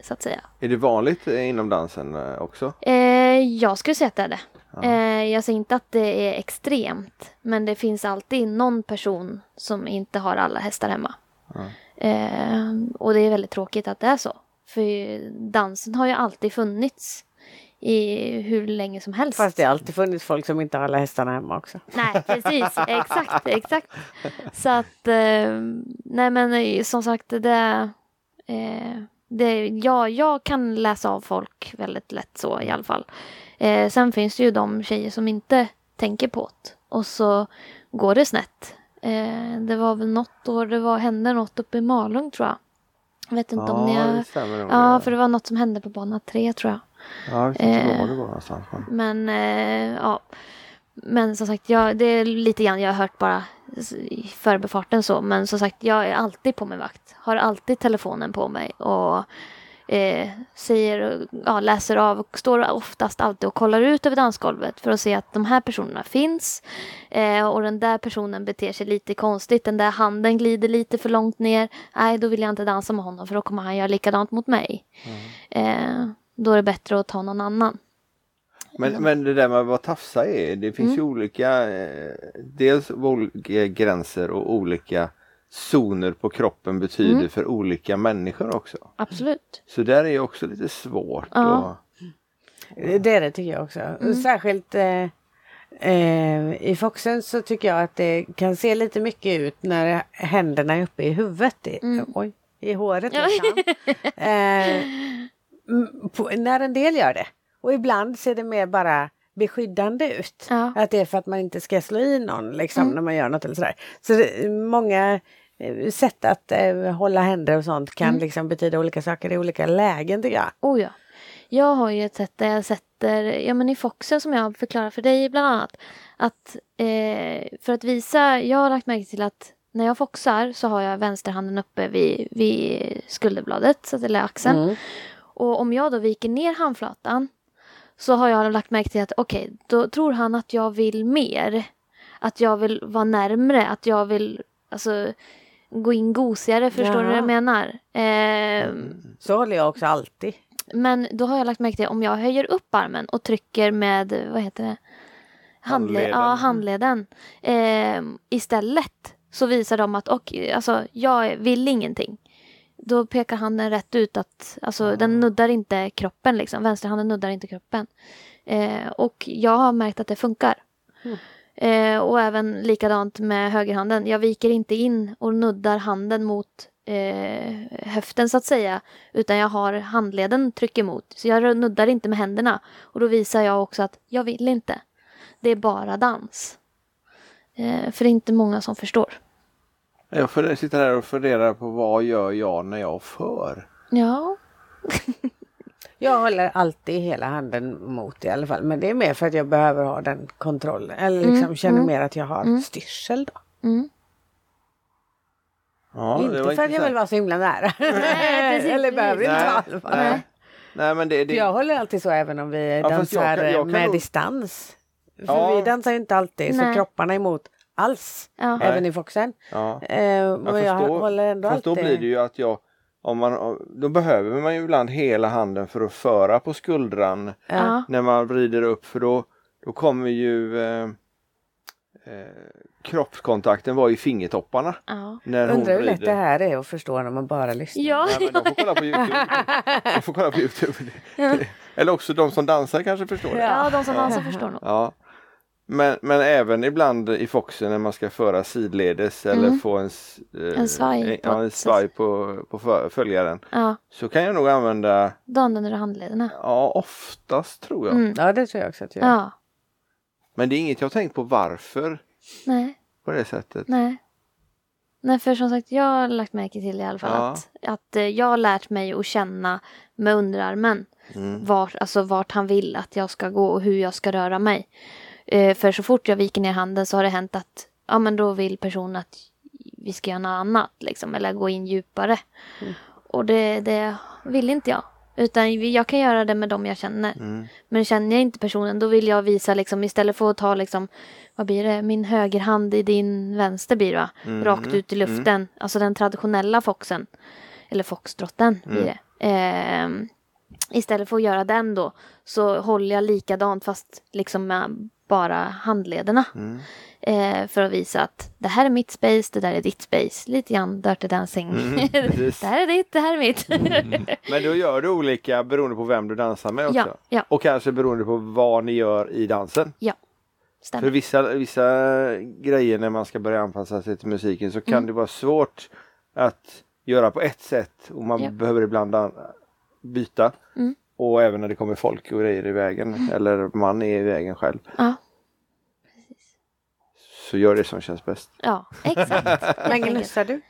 Så att säga. Är det vanligt inom dansen eh, också? Eh, jag skulle säga att det är det. Eh, jag säger inte att det är extremt. Men det finns alltid någon person som inte har alla hästar hemma. Eh, och det är väldigt tråkigt att det är så. För dansen har ju alltid funnits i hur länge som helst. Fast det har alltid funnits folk som inte har alla hästarna hemma också. Nej, precis. exakt, exakt. Så att, eh, nej men eh, som sagt det, eh, det ja, jag kan läsa av folk väldigt lätt så i alla fall. Sen finns det ju de tjejer som inte tänker på det. Och så går det snett. Det var väl något år det var, hände något uppe i Malung tror jag. Jag vet inte om ni Ja, har... Ja, för det var något som hände på bana 3 tror jag. Ja, vet inte eh, var det var någonstans. Men... Eh, ja. Men som sagt, jag, det är lite grann jag har hört bara i förbifarten så. Men som sagt, jag är alltid på min vakt. Har alltid telefonen på mig och eh, säger, ja, läser av och står oftast alltid och kollar ut över dansgolvet för att se att de här personerna finns. Eh, och den där personen beter sig lite konstigt. Den där handen glider lite för långt ner. Nej, då vill jag inte dansa med honom för då kommer han göra likadant mot mig. Eh, då är det bättre att ta någon annan. Men, men det där med vad tafsa är, det finns ju olika, eh, dels olika gränser och olika zoner på kroppen betyder för olika människor också. Absolut. Så där är ju också lite svårt. Ja. att- Det är det tycker jag också. Särskilt eh, eh, i Foxen så tycker jag att det kan se lite mycket ut när händerna är uppe i huvudet. I, oj, i håret liksom. eh, mm, på, när en del gör det. Och ibland ser det mer bara beskyddande ut. Ja. Att det är för att man inte ska slå i någon liksom, när man gör något eller sådär. Så det, många eh, sätt att eh, hålla händer och sånt kan liksom betyda olika saker i olika lägen tycker jag. Oh ja. Jag har ju ett sätt där jag sätter, ja men i Foxen som jag förklarar för dig bland annat. Att eh, för att visa, jag har lagt märke till att när jag foxar så har jag vänsterhanden uppe vid, vid skulderbladet, så att, eller axeln. Mm. Och om jag då viker ner handflatan så har jag lagt märke till att okej, då tror han att jag vill mer. Att jag vill vara närmre, att jag vill alltså gå in gosigare, förstår du vad jag menar? Eh, Så håller jag också alltid. men då har jag lagt märke till om jag höjer upp armen och trycker med, vad heter det? Handle Handleden. Ja, handleden. Eh, istället så visar de att och, alltså, jag vill ingenting. Då pekar handen rätt ut att alltså, den nuddar inte kroppen liksom. Vänsterhanden nuddar inte kroppen. Eh, och jag har märkt att det funkar. Eh, och även likadant med högerhanden. Jag viker inte in och nuddar handen mot eh, höften så att säga. Utan jag har handleden tryck emot. Så jag nuddar inte med händerna. Och då visar jag också att jag vill inte. Det är bara dans. Eh, för det är inte många som förstår. Jag sitter här och funderar på vad gör jag när jag för? Ja, Jag håller alltid hela handen mot i alla fall. Men det är mer för att jag behöver ha den kontrollen. Eller liksom känner mer att jag har styrsel då. Ja, inte för att jag vill vara så himla nära. Nej, eller behöver inte vara i alla fall. Nej. Nej men det, det, jag håller alltid så även om vi Ja, fast jag dansar kan- jag kan med nog- distans. För Ja. vi dansar ju inte alltid så Nej. kropparna är emot alls. Ja. Även i Foxen. ja. Eh, Jag men jag förstår, håller ändå fast då alltid... blir det ju att jag om man, då behöver man ju ibland hela handen för att föra på skuldran ja. när man vrider upp för då, då kommer ju eh, eh, kroppskontakten var i fingertopparna. ja. När hon Undrar hur lätt det här är att förstå när man bara lyssnar. ja. Nej, men de får kolla på Youtube. de får kolla på Youtube. Eller också de som dansar kanske förstår det. ja, de som dansar förstår nog. Ja. Men, men även ibland i Foxen när man ska föra sidledes eller få en, eh, Mm. En svaj på ja, en svaj på, på fö- följaren. Ja, Så kan jag nog använda, då använder du handlederna. ja oftast tror jag. Mm. Ja det tror jag också att jag gör. Ja, Men det är inget jag har tänkt på varför nej. på det sättet. Nej. Nej, för som sagt, jag har lagt märke till i alla fall Ja. att, att eh, jag har lärt mig att känna med underarmen. vart, alltså vart han vill att jag ska gå och hur jag ska röra mig. Eh, för så fort jag viker ner handen så har det hänt att ja, men då vill personen att vi ska göra något annat liksom, eller gå in djupare. Och det, det vill inte jag. Utan jag kan göra det med dem jag känner. Men känner jag inte personen då vill jag visa liksom istället för att ta liksom vad blir det, min högerhand i din vänster blir det va? Rakt ut i luften. Alltså den traditionella foxen. Eller foxtrotten blir det. Ehm, istället för att göra den då så håller jag likadant fast liksom med bara handlederna. Eh, för att visa att det här är mitt space, det där är ditt space. Lite grann Dirty Dancing. precis. det här är ditt, det här är mitt. Men då gör du olika beroende på vem du dansar med också? Ja, ja. Och kanske beroende på vad ni gör i dansen? ja, För stämmer. vissa, vissa grejer när man ska börja anpassa sig till musiken så kan Mm. det vara svårt att göra på ett sätt och man Ja. behöver ibland an- byta. Mm. Och även när det kommer folk och grejer i vägen eller man är i vägen själv. Ja, Så gör det som känns bäst. ja, exakt. Men gnussar du?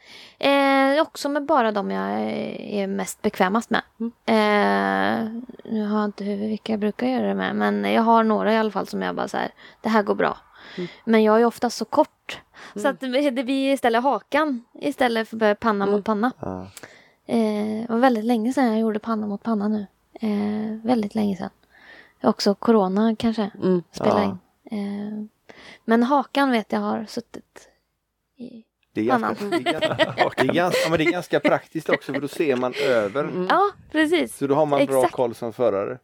Eh, också med bara de jag är mest bekvämast med. Eh, nu har jag inte huvud vilka jag brukar göra det med. Men jag har några i alla fall som jag bara så här, det här går bra. Men jag är oftast så kort. Så att det blir istället hakan istället för panna mot panna. Ja. Eh, det var väldigt länge sedan jag gjorde panna mot panna nu. Eh, väldigt länge sedan. Också corona kanske Mm. spelar Ja. in. Eh, men hakan vet jag har suttit i Det är, ganska, det, är ganska, det, är ganska, ja, men det är ganska praktiskt också för då ser man över. Ja, precis. Så då har man bra Exakt. koll som förare.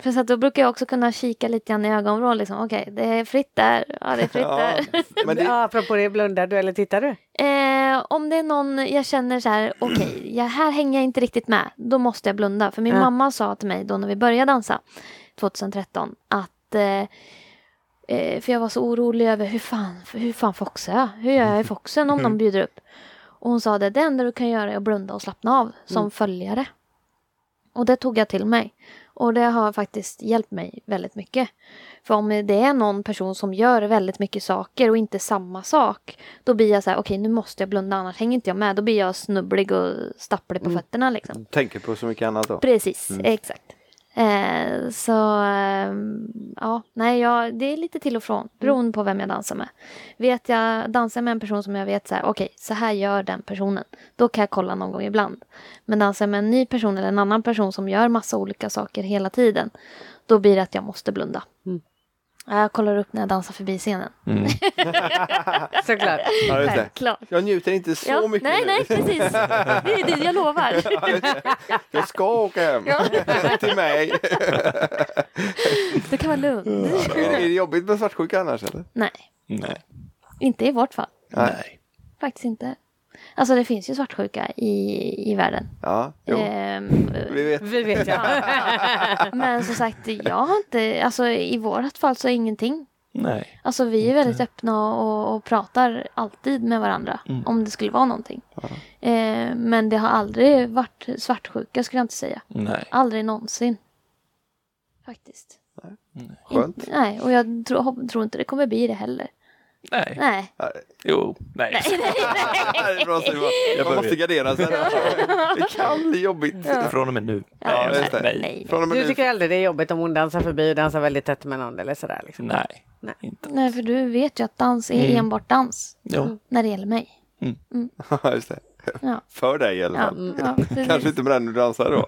För så att då brukar jag också kunna kika lite grann i ögonvrån. Liksom. Okej, det är fritt där. Ja, det är fritt Ja, där. men det, Ja, apropå det, blundar du eller tittar du? Eh, om det är någon jag känner så här, okej, jag, här hänger jag inte riktigt med. Då måste jag blunda. För min Ja. mamma sa till mig då när vi började dansa 2013 att eh, eh, för jag var så orolig över hur fan, hur fan foxar jag? Hur gör jag i foxen om de bjuder upp? Och hon sa det, det enda du kan göra är att blunda och slappna av som följare. Och det tog jag till mig. Och det har faktiskt hjälpt mig väldigt mycket. För om det är någon person som gör väldigt mycket saker och inte samma sak. Då blir jag så här, okej nu måste jag blunda annars hänger inte jag med. Då blir jag snubblig och stapplig på fötterna liksom. tänker på så mycket annat då. Precis, exakt. Eh, så ehm, ja, nej, jag, det är lite till och från beroende på vem jag dansar med. Vet jag dansar med en person som jag vet så här, okej, så här gör den personen. Då kan jag kolla någon gång ibland. Men dansar jag med en ny person eller en annan person som gör massa olika saker hela tiden. Då blir det att jag måste blunda. Jag kollar upp när jag dansar förbi scenen. Såklart. Ja, just det. Självklart. Jag njuter inte så Ja, mycket nej, nu. nej, precis. Det är det jag lovar. Ja. Jag ska åka hem till mig. Det kan vara lugnt. Är det jobbigt med svartsjuka annars eller? Nej, Nej. inte i vårt fall. Nej. Faktiskt inte. Alltså det finns ju svartsjuka i, i världen. Ja, jo. Ehm, Vi vet. Vi vet ja. men som sagt, jag har inte, alltså i vårt fall så är ingenting. Nej. Alltså vi är väldigt öppna och, och pratar alltid med varandra om det skulle vara någonting. Eh, men det har aldrig varit svartsjuka skulle jag inte säga. Nej. Aldrig någonsin. Faktiskt. Skönt. Inte- nej, och jag tror, tror inte det kommer bli det heller. Nej. Nej. Jo. Nej. Det är bra, så det var- Man måste gardera sig. Det kan bli jobbigt. Från och med nu. Ja, Nej. det. Nej. Nej. Från och med Du nu. tycker aldrig det är jobbigt om hon dansar förbi och dansar väldigt tätt med någon eller sådär liksom? Nej. Nej. Inte. Nej, för du vet ju att dans är Mm. enbart dans. Jo. När det gäller mig. Ja, just det. Ja. För dig i alla Ja, fall. ja, precis. Kanske inte med den du dansar då.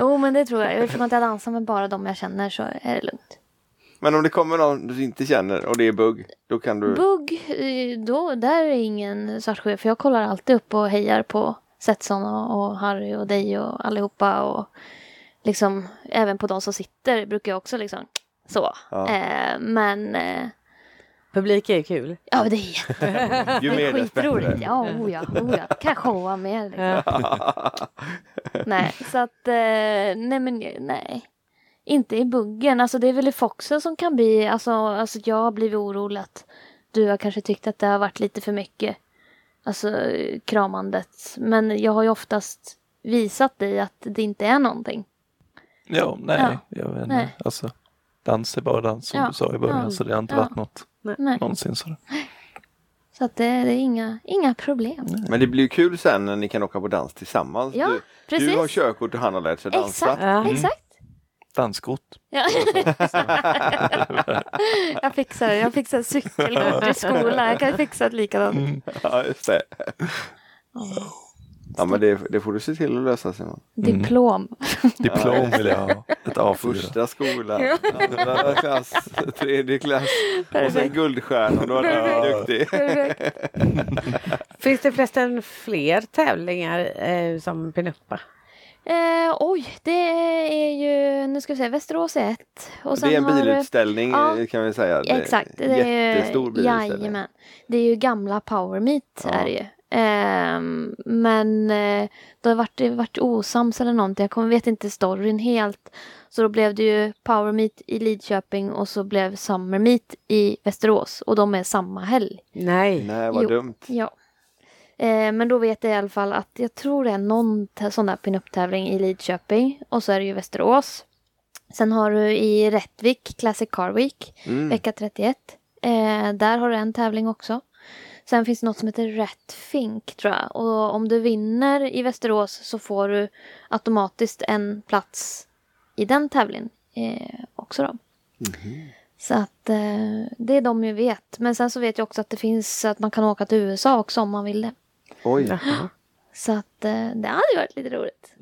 Jo, men det tror jag. Eftersom att jag dansar med bara de jag känner så är det lugnt. Men om det kommer någon du inte känner och det är bugg, då kan du... Bugg, eh, då, där är ingen svartsjuka. För jag kollar alltid upp och hejar på Setson och, och Harry och dig och allihopa. Och liksom även på de som sitter brukar jag också liksom så. Ja. Eh, men eh, Publik är ju kul. ja, det är jätte- Ju mer skitroligt. bättre. Ja, oh ja, oh ja. Kan showa mer. Liksom. nej, så att eh, nej men nej. Inte i buggen. Alltså det är väl i Foxen som kan bli, alltså, alltså jag har blivit orolig att du har kanske tyckt att det har varit lite för mycket. Alltså kramandet. Men jag har ju oftast visat dig att det inte är någonting. Ja, nej. Ja. Jag vet inte. Nej. Alltså, dans är bara dans som Ja. du sa i början. Ja. Så det har inte Ja. varit något Nej. någonsin. Så. Så att det, det är inga, inga problem. Men det blir kul sen när ni kan åka på dans tillsammans. Ja, du, precis. du har körkort och han har lärt sig dansa. Exakt, Ja. exakt. Distanskort. Ja. jag fixar. Jag fixar cykelkort i skolan. Jag kan fixa ett likadant. Ja, just det. Ja, men det, det får du se till att lösa Simon. Diplom. Diplom vill jag ha. Ett A4. Första skolan, andra klass, tredje klass och sen Perfekt. guldstjärna. Då är du duktig. Perfekt. Finns det förresten fler tävlingar eh, som pinuppa? Eh, oj, det är ju, nu ska vi se, Västerås är ett. Och Det är en har bilutställning Ja, eh, kan vi säga. Det är Exakt. Det är, Jättestor bilutställning. Jajamän. Det är ju gamla Power Meet Ja. är det ju. Ehm, men eh, det har varit, det har varit osams eller någonting. Jag kommer, vet inte storyn helt. Så då blev det ju Power Meet i Lidköping och så blev Summer Meet i Västerås. Och de är samma helg. Nej. Nej, vad Jo. dumt. Ja. Eh, men då vet jag i alla fall att jag tror det är någon sån där pinup-tävling i Lidköping. Och så är det ju Västerås. Sen har du i Rättvik Classic Car Week, Mm. vecka 31. Eh, där har du en tävling också. Sen finns det något som heter Rätt Fink tror jag. Och om du vinner i Västerås så får du automatiskt en plats i den tävlingen eh, också då. Så att eh, det är de jag vet. Men sen så vet jag också att det finns att man kan åka till USA också om man vill det. Oj. Jaha. Så att eh, det hade varit lite roligt.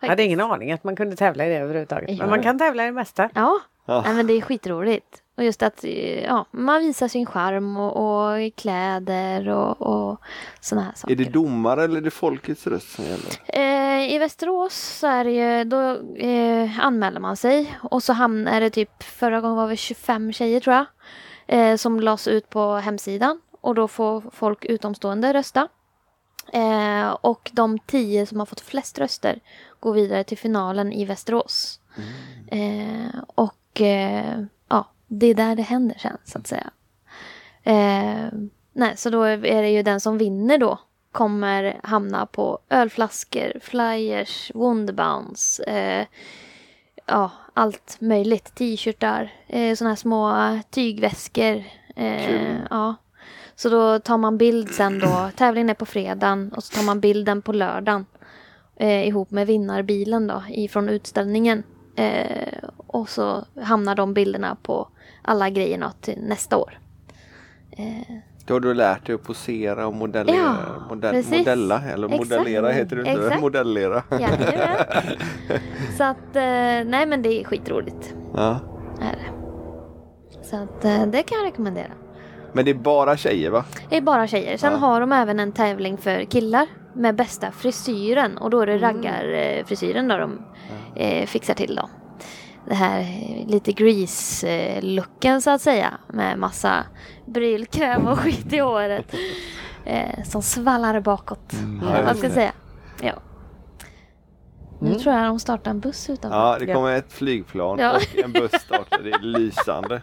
Jag hade ingen aning att man kunde tävla i det överhuvudtaget. Ja. Men man kan tävla i det mesta. Ja, Ja. Nej, men det är skitroligt. Och just att ja, man visar sin charm och, och kläder och, och såna här saker. Är det domare eller är det folkets röst som gäller? Eh, I Västerås så är det ju, då eh, anmäler man sig och så hamnar det typ, förra gången var det 25 tjejer tror jag, eh, som lades ut på hemsidan och då får folk utomstående rösta. Eh, och de tio som har fått flest röster går vidare till finalen i Västerås. Eh, och eh, ja, det är där det händer sen så att säga. Eh, nej, så då är det ju den som vinner då kommer hamna på ölflaskor, flyers, Wonderbounce, eh, ja, allt möjligt. T-shirtar, eh, såna här små tygväskor. Eh, ja. Så då tar man bild sen då, tävlingen är på fredagen och så tar man bilden på lördagen eh, ihop med vinnarbilen då ifrån utställningen. Eh, och så hamnar de bilderna på alla grejerna till nästa år. Eh, Då har du lärt dig att posera och modellera. Ja, modell, modella, eller Exakt. modellera heter det inte. Exakt. Modellera. Så att, eh, nej men det är skitroligt. Ja. Är det. Så att eh, det kan jag rekommendera. Men det är bara tjejer va? Det är bara tjejer. Sen Ja. har de även en tävling för killar med bästa frisyren. Och då är det raggarfrisyren då de eh, fixar till då. Det här eh, lite grease-looken så att säga. Med massa brylkräm och skit i håret. Eh, som svallar bakåt. Ja, Vad ska säga. Ja. Nu Mm. tror jag de startar en buss utanför. Ja, det kommer ett flygplan Ja. och en buss startar. Det är lysande.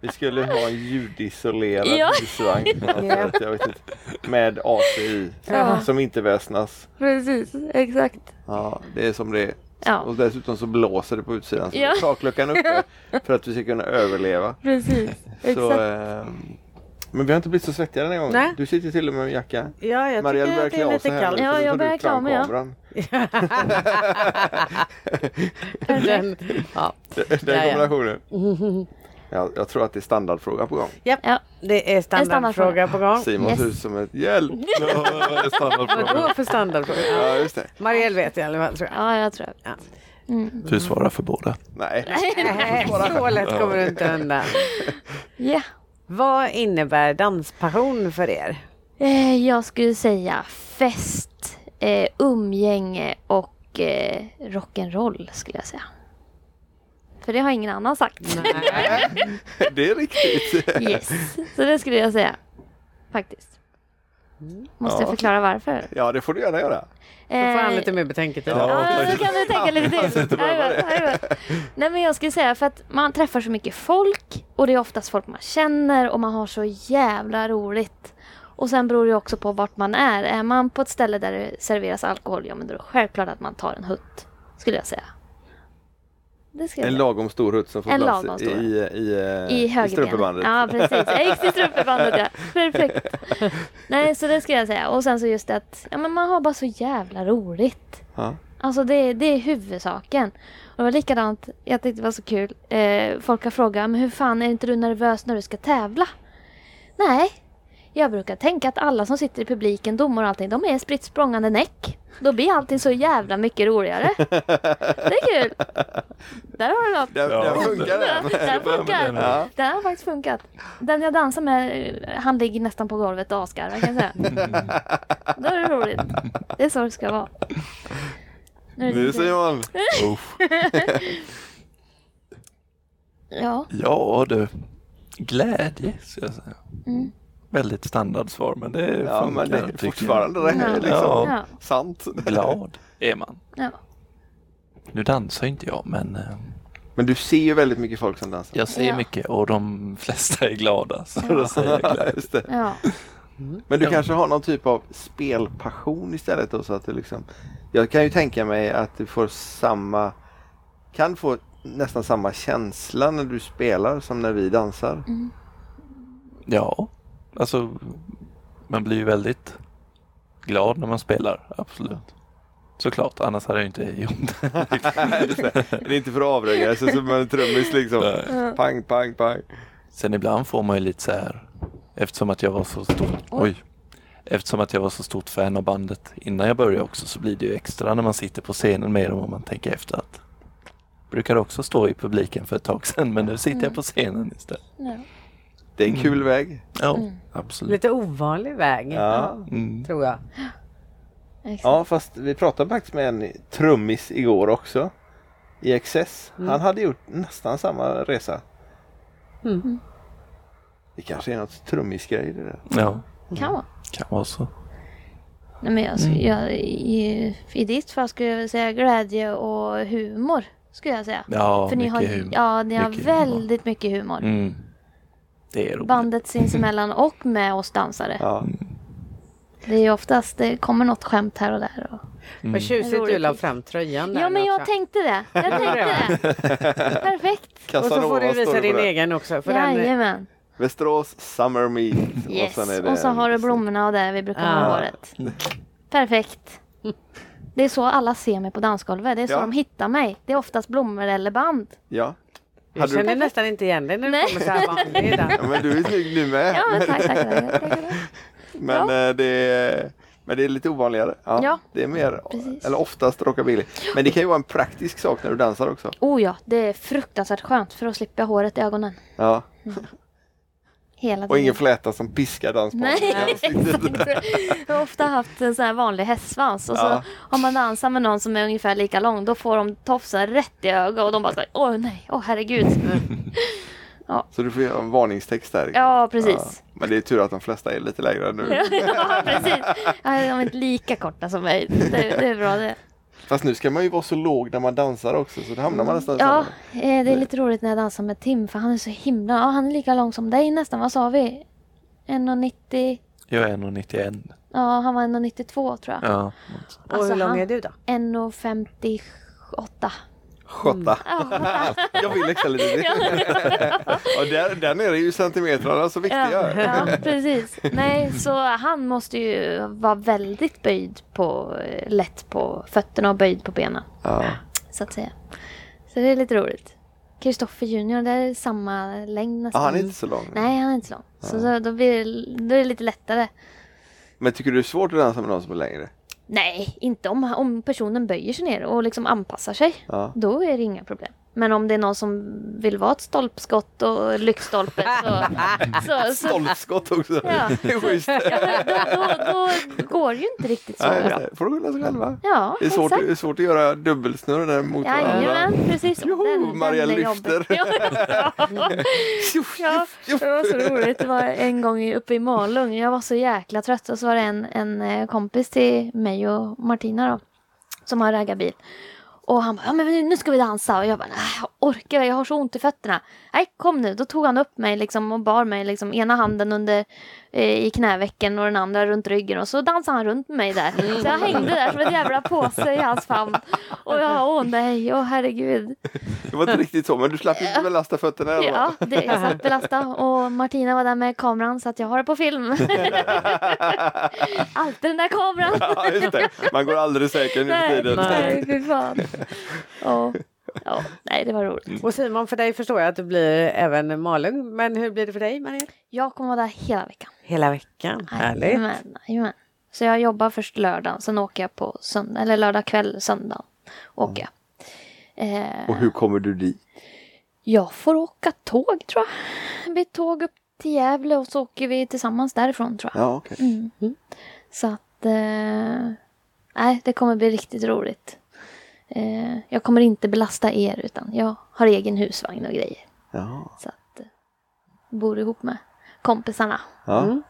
Vi skulle ha en ljudisolerad Ja. husvagn. Ja. Jag vet inte, med AC i. Ja. Som inte väsnas. Precis, exakt. Ja, det är som det är. Ja, Och dessutom så blåser det på utsidan. Så Ja. takluckan uppe för att vi ska kunna överleva. precis. Så, Exakt. ehm, men vi har inte blivit så svettiga den här gången. Nej. Du sitter till och med med jacka. Ja, jag Marielle tycker börjar att det klä är av lite sig här. kallt. lite, Ja, så jag får börjar du klä av mig, ja. kameran. Den, ja. Den Ja, ja. kombinationen. Ja, jag tror att det är standardfråga på gång. Ja. det är standardfråga på gång. Simon Yes. ser ut som ett hjälp. Vadå för standardfråga? Ja. Just det. Marielle vet i alla fall tror jag. Ja, jag tror jag. Ja. Du svarar för båda. Nej. Nej, så lätt kommer du inte undan. Ja. Vad innebär danspassion för er? Eh, jag skulle säga fest, eh, umgänge och eh, rock'n'roll skulle jag säga. För det har ingen annan sagt. Nej. Det är riktigt. Yes, så det skulle jag säga. Faktiskt. Måste jag Ja. förklara varför? Ja, det får du gärna göra. Då får han Eh, lite mer betänketid. Ja. Ja, så kan du tänka lite till. Nej men jag skulle säga för att man träffar så mycket folk och det är oftast folk man känner och man har så jävla roligt. Och sen beror det också på vart man är. Är man på ett ställe där det serveras alkohol, ja men då är det självklart att man tar en hutt. Skulle jag säga. Jag En lagom stor hutt som får plats lagom i, i, i, eh, I i högerbenet. strupebandet. Ja precis, extra i strupebandet ja. Perfekt. Nej så det ska jag säga. Och sen så just det att ja, men man har bara så jävla roligt. Ja. Alltså det, det är huvudsaken. Och det var likadant, jag tyckte det var så kul. Eh, folk har frågat, men hur fan är inte du nervös när du ska tävla? Nej, jag brukar tänka att alla som sitter i publiken, domare och allting, de är spritt språngande näck. Då blir allting så jävla mycket roligare. Det är kul. Där har du något. Den, Ja. den funkar den. Den funkar. den. Ja. Den har faktiskt funkat. Den jag dansar med, han ligger nästan på golvet och asgarvar kan jag säga. Då är det roligt. Det är så det ska vara. Nu är det Nu Simon! Ja. Ja du, glädje ska jag säga. Mm. Väldigt standardsvar men det Ja funkar. men det är fortfarande det är Ja. liksom Ja. sant. Glad är man. Ja. Nu dansar inte jag men eh, Men du ser ju väldigt mycket folk som dansar. jag ser Ja. mycket och de flesta är glada. Så då säger jag glädje. Just det. Ja. Men du Ja. kanske har någon typ av spelpassion istället då så att det liksom Jag kan ju tänka mig att du får samma Kan få nästan samma känsla när du spelar som när vi dansar. Ja, alltså man blir ju väldigt glad när man spelar, absolut. Såklart, annars hade jag inte gjort det. det är inte för att avröja sig som en trummis liksom. Nej. Pang, pang, pang. Sen ibland får man ju lite så här, eftersom att jag var så stort, oj, eftersom att jag var så stort fan av bandet innan jag började också så blir det ju extra när man sitter på scenen mer än vad man tänker efter att brukade också stå i publiken för ett tag sedan men nu sitter jag på scenen istället. Ja. Det är en kul väg. Ja, Mm. absolut. Lite ovanlig väg. Ja. Mm. Tror jag. Exakt. Ja, fast vi pratade faktiskt med en trummis igår också. I Excess. Han hade gjort nästan samma resa. Mm. Det kanske är något trummisgrej det där. Ja, Kan vara. kan vara så. Nej, men jag, Mm. jag, i, I ditt fall skulle jag säga glädje och humor. Skulle jag säga. Ja, För ni mycket har, humor. ja, ni har Mycket humor. väldigt mycket humor. Mm. Det är roligt. Bandet sinsemellan och med oss dansare. Ja. Det är ju oftast, det kommer något skämt här och där. Och... Vad tjusigt du la fram tröjan där Ja men jag också. tänkte det. Jag tänkte det. Perfekt. Och så får du Casanova visa din egen också. För den, Jajamän. Västerås Summer Meet. Yes. Och, sen är det Och så har du blommorna och det vi brukar ha Ja. i håret. Perfekt. Det är så alla ser mig på dansgolvet. Det är så Ja. de hittar mig. Det är oftast blommor eller band. Ja. Jag Hade känner du... nästan inte igen dig när du kommer så här vanlig. ja, men du är snygg nu med. Ja, men tack, tack, tack, tack, tack. Men, Ja. eh, det är, men det är lite ovanligare. Ja, Ja, Det är mer, precis. eller oftast rockabilly. Men det kan ju vara en praktisk sak när du dansar också. Oh ja, det är fruktansvärt skönt för att slippa håret i ögonen. Ja. Hela Och ingen fläta som piskar dansbanan. Nej, Jag har ofta haft en sån här vanlig hästsvans och så Ja. har man dansat med någon som är ungefär lika lång då får de tofsar rätt i ögat och de bara såhär, åh nej, åh herregud. Så du får göra en varningstext där. Ja, precis. Men det är tur att de flesta är lite längre än nu. ja, precis. Ja, de är inte lika korta som mig. Det, det är bra det. Fast nu ska man ju vara så låg när man dansar också så då hamnar man nästan Ja, eh, det är lite roligt när jag dansar med Tim för han är så himla, ja han är lika lång som dig nästan, vad sa vi? 1,90, Jag är 1,91. ja han var 1,92 tror jag. Ja. Och Alltså, hur lång han- är du då? 1,58. Skötta. Ja, Jag vill läxa lite till. och där, där nere är ju centimetrarna så viktiga. Ja, ja, precis. Nej, så han måste ju vara väldigt böjd på, eh, lätt på fötterna och böjd på benen. Ja. Så att säga. Så det är lite roligt. Kristoffer Junior, det är samma längd nästan. han är inte så lång. Nej, han är inte så lång. Så då, då, blir det, då är det lite lättare. Men tycker du det är svårt att dansa med någon som är längre? Nej, inte om, om personen böjer sig ner och liksom anpassar sig. Ja. Då är det inga problem. Men om det är någon som vill vara ett stolpskott och lyktstolpe så... så, så Stolpskott också. Ja. Det är schysst. ja, då, då, då går det ju inte riktigt så Nej, bra. det får de skylla sig själva. Ja, Det är svårt, exakt. det är svårt att göra dubbelsnurr där mot varandra. Jajamän, precis. Joho, Den- den Maria är lyfter. Ja, ja, det var så roligt. Det var en gång i- uppe i Malung. Jag var så jäkla trött och så var det en, en eh, kompis till mig och Martina då. Som har raggarbil. Och han bara, ja men nu ska vi dansa. Och jag bara, nej jag orkar jag har så ont i fötterna. Nej kom nu. Då tog han upp mig liksom och bar mig liksom ena handen under i knävecken och den andra runt ryggen och så dansade han runt mig där. Så jag hängde där som ett jävla påse i hans famn. Och jag, åh nej, åh herregud. Det var inte riktigt så, men du slapp inte belasta fötterna i alla Ja, fall. det, jag satt belasta och Martina var där med kameran så att jag har det på film. Alltid den där kameran. Ja, just det. Man går aldrig säker nu för Nej, tiden. nej, fy fan. Ja, ja, nej, det var roligt. Och Simon, för dig förstår jag att det blir även Malung. Men hur blir det för dig, Maria? Jag kommer vara där hela veckan. Hela veckan. Härligt. Jajamän, jajamän. Så jag jobbar först lördagen, sen åker jag på söndag, eller lördag kväll, söndag. Åker jag. Eh, Och hur kommer du dit? jag får åka tåg tror jag. Ett tåg upp till Gävle och så åker vi tillsammans därifrån tror jag. Ja, okej. Mm. Så att... Eh, nej, det kommer bli riktigt roligt. Eh, jag kommer inte belasta er utan jag har egen husvagn och grejer. Ja. Så att... Eh, bor ihop med kompisarna. Ja.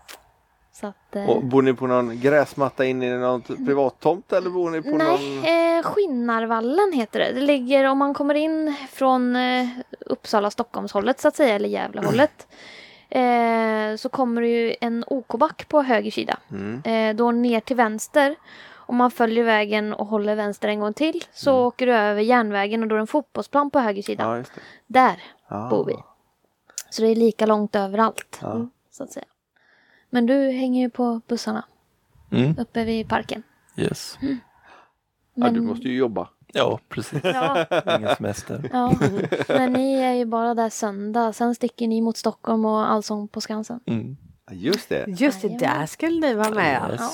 Så att... Eh, Och bor ni på någon gräsmatta inne i någon privattomt eller bor ni på någon? Nej, eh, Skinnarvallen heter det. Det ligger om man kommer in från eh, Uppsala Stockholmshållet så att säga, eller Gävlehållet. Eh, så kommer det ju en OK-back på höger sida. Mm. Eh, då ner till vänster. Om man följer vägen och håller vänster en gång till så Mm. åker du över järnvägen och då är det en fotbollsplan på höger sida. Ja. Där Ja. bor vi. Så det är lika långt överallt. Ja. Så att säga. Men du hänger ju på bussarna Mm, uppe vid parken. yes. Ja, du måste ju jobba. Ja, precis. Ja, Ingen semester. Ja, men ni är ju bara där söndag. Sen sticker ni mot Stockholm och Allsång på Skansen. Mm. Just det. Just det, där skulle ni vara med. ja.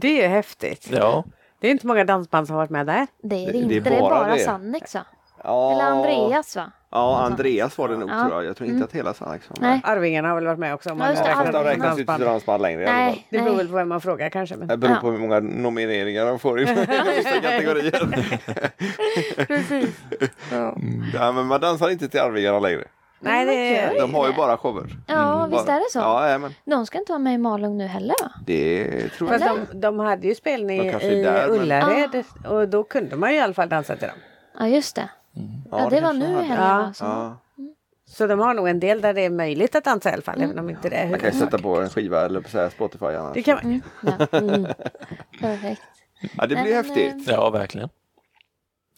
Det är häftigt. Ja, Det är inte många dansband som har varit med där. Det är det, Det- inte, det är det är bara bara det. Sannex va? Ja. Eller Andreas va? Ja, Andreas var det nog Ja. Mm. tror jag. Jag tror inte att hela Sannex var med. Nej. Arvingarna har väl varit med också. Om Ja, man räknar Fast de räknas inte till dansband längre i alla fall. Nej, Det beror nej. väl på vem man frågar kanske. Men... Det beror Ja. på hur många nomineringar de får i vissa kategorier. Precis. Ja, men man dansar inte till Arvingarna längre. Nej, det är... De har ju bara shower. Ja, visst är det så? Ja, ja, men De ska inte vara med i Malung nu heller va? det tror jag. Fast de, de hade ju spelning i där, men- Ullared och då kunde man ju i alla fall dansa till dem. Ja, just det. Ja, det, var kanske nu de hade. heller Ja. va? Så- Ja. Så de har nog en del där det är möjligt att dansa i alla fall, även om inte det är Man kan ju sätta på en skiva eller på så Spotify annars. Det kan man. Mm, ja. Perfekt. Ja, det blir Men, häftigt. ja verkligen.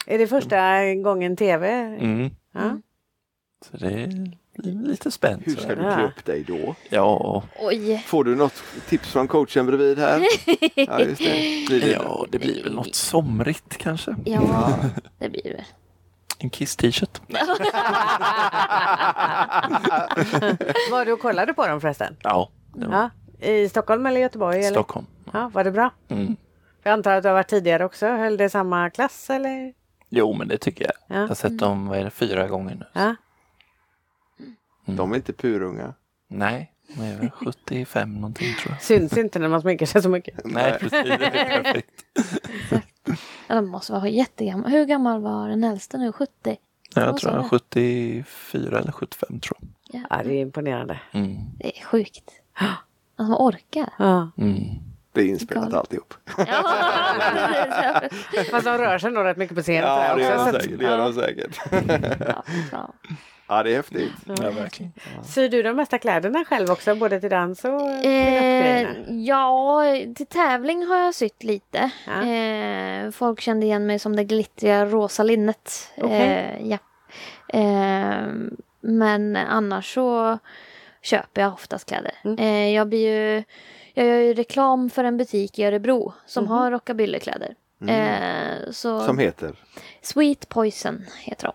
Är det första gången tv? Mm. Ja. Så det är lite spänt. Hur ska du klä upp dig då? Ja, Oj. Får du något tips från coachen bredvid här? Ja, just det. Blir det ja, det blir väl något somrigt kanske. Ja, det blir det. En Kiss-t-shirt. Var du och kollade på dem förresten? Ja, Ja. I Stockholm eller Göteborg? Eller? Stockholm. Ja, var det bra? Mm. Jag antar att du har varit tidigare också. Höll det samma klass eller? Jo, men det tycker jag. Ja. Jag har sett dem vad är det, fyra gånger nu. Ja. De är inte purunga. Nej, de är väl 75 någonting tror jag. Syns inte när man sminkar sig så mycket. Nej, precis. Det är perfekt. Ja, de måste vara jättegamla. Hur gammal var den äldsta nu? 70? Jag tror jag du? 74 eller 75 tror jag. Ja, det är imponerande. Mm. Det är sjukt. Att de orkar. Ja. Mm. Det är inspelat Galet. alltihop. Ja. Fast de rör sig nog rätt mycket på scenen. Ja, det gör de säkert. Det gör de säkert. Ja, ja. Det är häftigt. Ja, verkligen. Syr du de mesta kläderna själv också? Både till dans och Eh, ja, till tävling har jag sytt lite. Ja. Eh, folk kände igen mig som det glittriga rosa linnet. Okej. Eh, ja. eh, men annars så köper jag oftast kläder. Mm. Eh, jag blir ju jag gör ju reklam för en butik i Örebro som Mhm. har rockabillykläder. Eh, så Som heter? Sweet Poison heter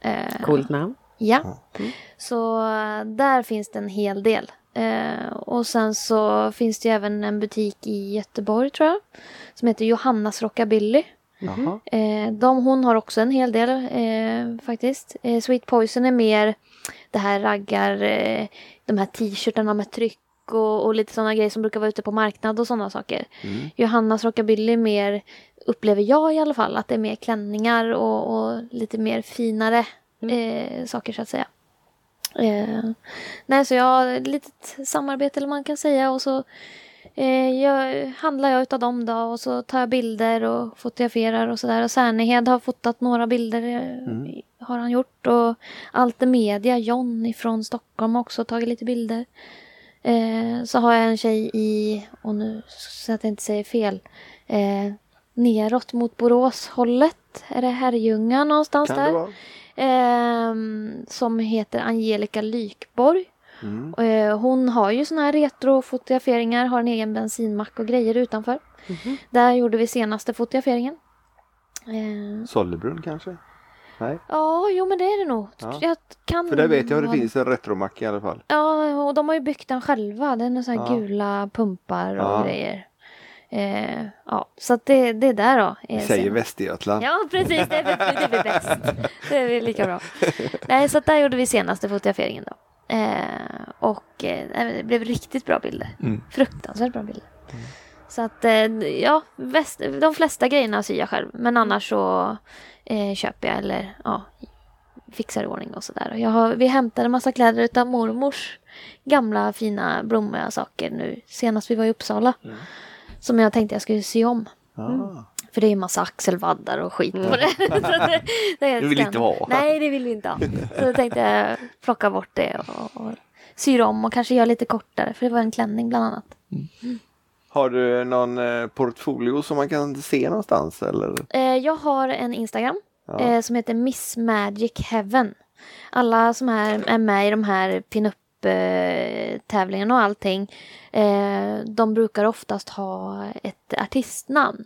de. Eh, Coolt namn. Ja, så eh, där finns det en hel del. Eh, och sen så finns det även en butik i Göteborg tror jag. Som heter Johannas Rockabilly. Jaha. Eh, de, hon har också en hel del eh, faktiskt. Eh, Sweet Poison är mer det här raggar, eh, de här t-shirtarna med tryck och, och lite sådana grejer som brukar vara ute på marknad och sådana saker. Mm. Johannas Rockabilly är mer, upplever jag i alla fall, att det är mer klänningar och, och lite mer finare eh, saker så att säga. Eh, nej, så jag har ett litet samarbete eller man kan säga och så eh, jag, handlar jag utav dem då och så tar jag bilder och fotograferar och sådär. Och Särnehed har fotat några bilder eh, har han gjort och Alter Media, John ifrån Stockholm har också tagit lite bilder. Eh, så har jag en tjej i, och nu så att jag inte säger fel, eh, neråt mot Borås hållet. Är det Herrljunga någonstans Kan där? det vara? Ehm, som heter Angelica Lykborg. Mm. Eh, hon har ju såna här retrofotograferingar, har en egen bensinmack och grejer utanför. Mhm. Där gjorde vi senaste fotograferingen. Eh, Sollebrunn kanske? Nej, ja, jo men det är det nog. Ja. Jag kan för där vet jag att det finns en retromack i alla fall. Ja, och de har ju byggt den själva. Den är så här Ja. gula pumpar och Ja. grejer. Eh, ja, så att det, det där då. Är Vi säger sen- Västergötland. Ja, precis. Det är, det är väl bäst. Det är väl lika bra. Nej, så att där gjorde vi senaste fotograferingen då. Eh, och eh, det blev riktigt bra bilder. Mm. Fruktansvärt bra bilder. Så att eh, ja, väst, de flesta grejerna syr jag själv. Men annars så eh, köper jag eller ja, fixar i ordning och sådär. Vi hämtade massa kläder utav mormors gamla fina blommiga saker nu. Senast vi var i Uppsala. Som jag tänkte jag skulle sy om. Ah. För det är en massa axelvaddar och skit på det. Så det, det Det vill inte ha. Nej, det vill vi inte ha. Så då tänkte jag plocka bort det och, och sy om och kanske göra lite kortare. För det var en klänning bland annat. Har du någon eh, portfolio som man kan se någonstans eller? Eh, jag har en Instagram Ja. eh, som heter Miss Magic Heaven. Alla som är, är med i de här pinup tävlingarna och allting. Eh, de brukar oftast ha ett artistnamn.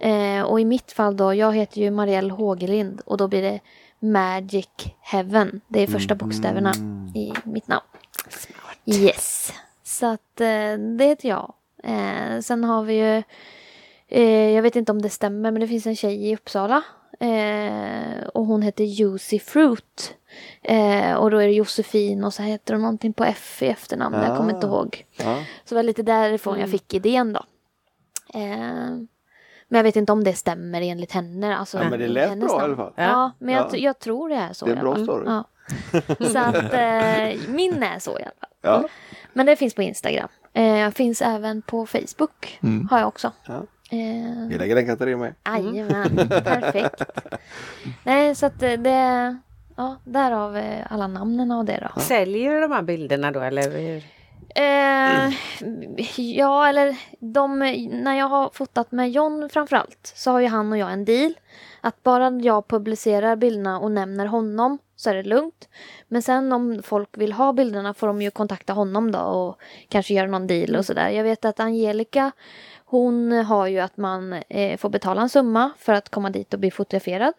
Eh, och i mitt fall då, jag heter ju Marielle Hågelind och då blir det Magic Heaven. Det är första bokstäverna i mitt namn. Yes. Så att eh, det heter jag. Sen har vi ju, jag vet inte om det stämmer, men det finns en tjej i Uppsala. Och hon heter Juicy Fruit. Eh, och då är det Josefin och så heter hon någonting på F i efternamn. Jag kommer inte Ah. ihåg. Ja. Så det var lite därifrån jag fick idén då. Eh, men jag vet inte om det stämmer enligt henne. Alltså, Ja, men det i lät bra i namn. alla fall. Ja, men jag, Ja. jag tror det är så. Det är i en bra story. Ja. Så att eh, min är så i alla fall. Ja. Men det finns på Instagram. Eh, finns även på Facebook. Mm. Har jag också. Ja. Eh, Vi lägger den Katarina med. Jajamän, perfekt. Nej, så att eh, det... Ja, därav eh, alla namnen och det då. Säljer du de här bilderna då eller? hur? Eh, ja, eller de, när jag har fotat med John framförallt så har ju han och jag en deal. Att bara jag publicerar bilderna och nämner honom så är det lugnt. Men sen om folk vill ha bilderna får de ju kontakta honom då och kanske göra någon deal och sådär. Jag vet att Angelica hon har ju att man eh, får betala en summa för att komma dit och bli fotograferad.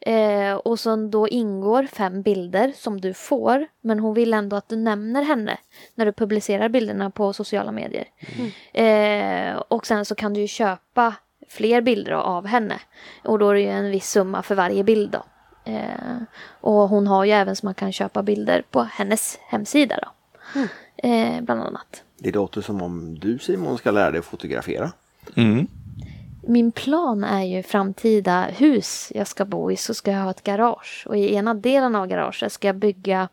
Eh, och så då ingår fem bilder som du får. Men hon vill ändå att du nämner henne när du publicerar bilderna på sociala medier. Eh, och sen så kan du ju köpa fler bilder av henne. Och då är det ju en viss summa för varje bild då. Eh, och hon har ju även så man kan köpa bilder på hennes hemsida då. Eh, bland annat. Det låter som om du Simon ska lära dig att fotografera. Mm. Min plan är ju framtida hus jag ska bo i så ska jag ha ett garage. Och i ena delen av garaget ska jag bygga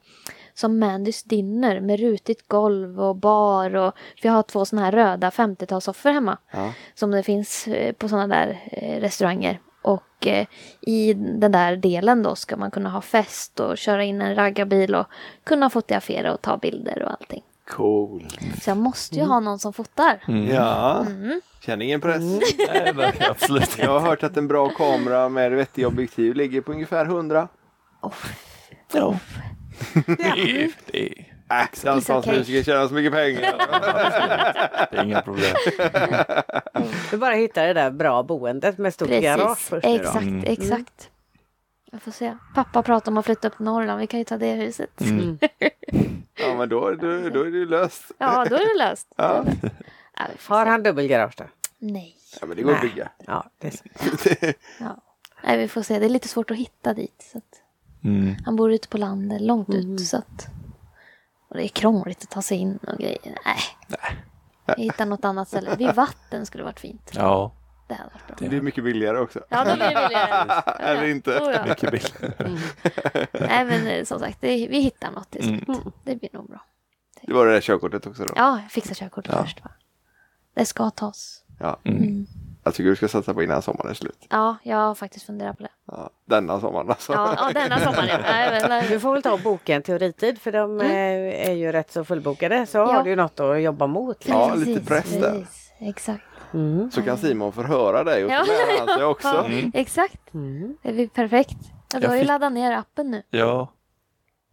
som Mandys Dinner med rutigt golv och bar och för jag har två såna här röda 50-talssoffor hemma. Ja. Som det finns eh, på såna där eh, restauranger. Och eh, i den där delen då ska man kunna ha fest och köra in en raggarbil och kunna fotografera och ta bilder och allting. Cool. Så jag måste ju ha någon som fotar. Mm. Ja, Mm. känner ingen press. Nej, verkligen absolut Jag har hört att en bra kamera med vettig objektiv ligger på ungefär 100. Ja. Det är, det är, Äh, dansbandsmusiker tjänar så mycket pengar. det är inga problem. Du bara hittar det där bra boendet med stort garage Precis, först nu då. exakt, Mm. exakt. Jag får se. Pappa pratar om att flytta upp till Norrland. Vi kan ju ta det huset. Mm. Ja, men då, då, då är det ju löst. Ja, då är det löst. Ja. Ja, Har han dubbelgarage då? Nej. Ja, men det går att Nej. bygga. Ja, det är så. Ja. Nej, vi får se. Det är lite svårt att hitta dit. Så att Mm. han bor ute på landet, långt ut. Så att, och det är krångligt att ta sig in och grejer. Nej. Vi hittar något annat ställe. Vid vatten skulle det varit fint. Ja, Det hade varit bra. Det blir mycket billigare också. Ja, då blir det billigare. Eller inte. Oh, ja. mycket billigare. Nej, men eh, som sagt, det, vi hittar något till Mm. slut. Det blir nog bra. Det var det där körkortet också då. Ja, jag fixar körkortet Ja. först. Va? Det ska tas. Ja. Mm. Jag tycker du ska satsa på innan sommaren är slut. Ja, jag har faktiskt funderat på det. Ja. denna sommaren. Alltså. Ja, ja denna sommaren ja. Nej, men, Du får väl ta och boka en teoritid för de eh, är ju rätt så fullbokade. Så har du ju något att jobba mot. liksom. Ja, lite press där. precis. Exakt. Mm. Så kan Simon förhöra dig och så Ja. lär han sig också. Ja, exakt. Mm. Det blir perfekt. Ja, du Jag har ju fick- laddat ner appen nu. Ja.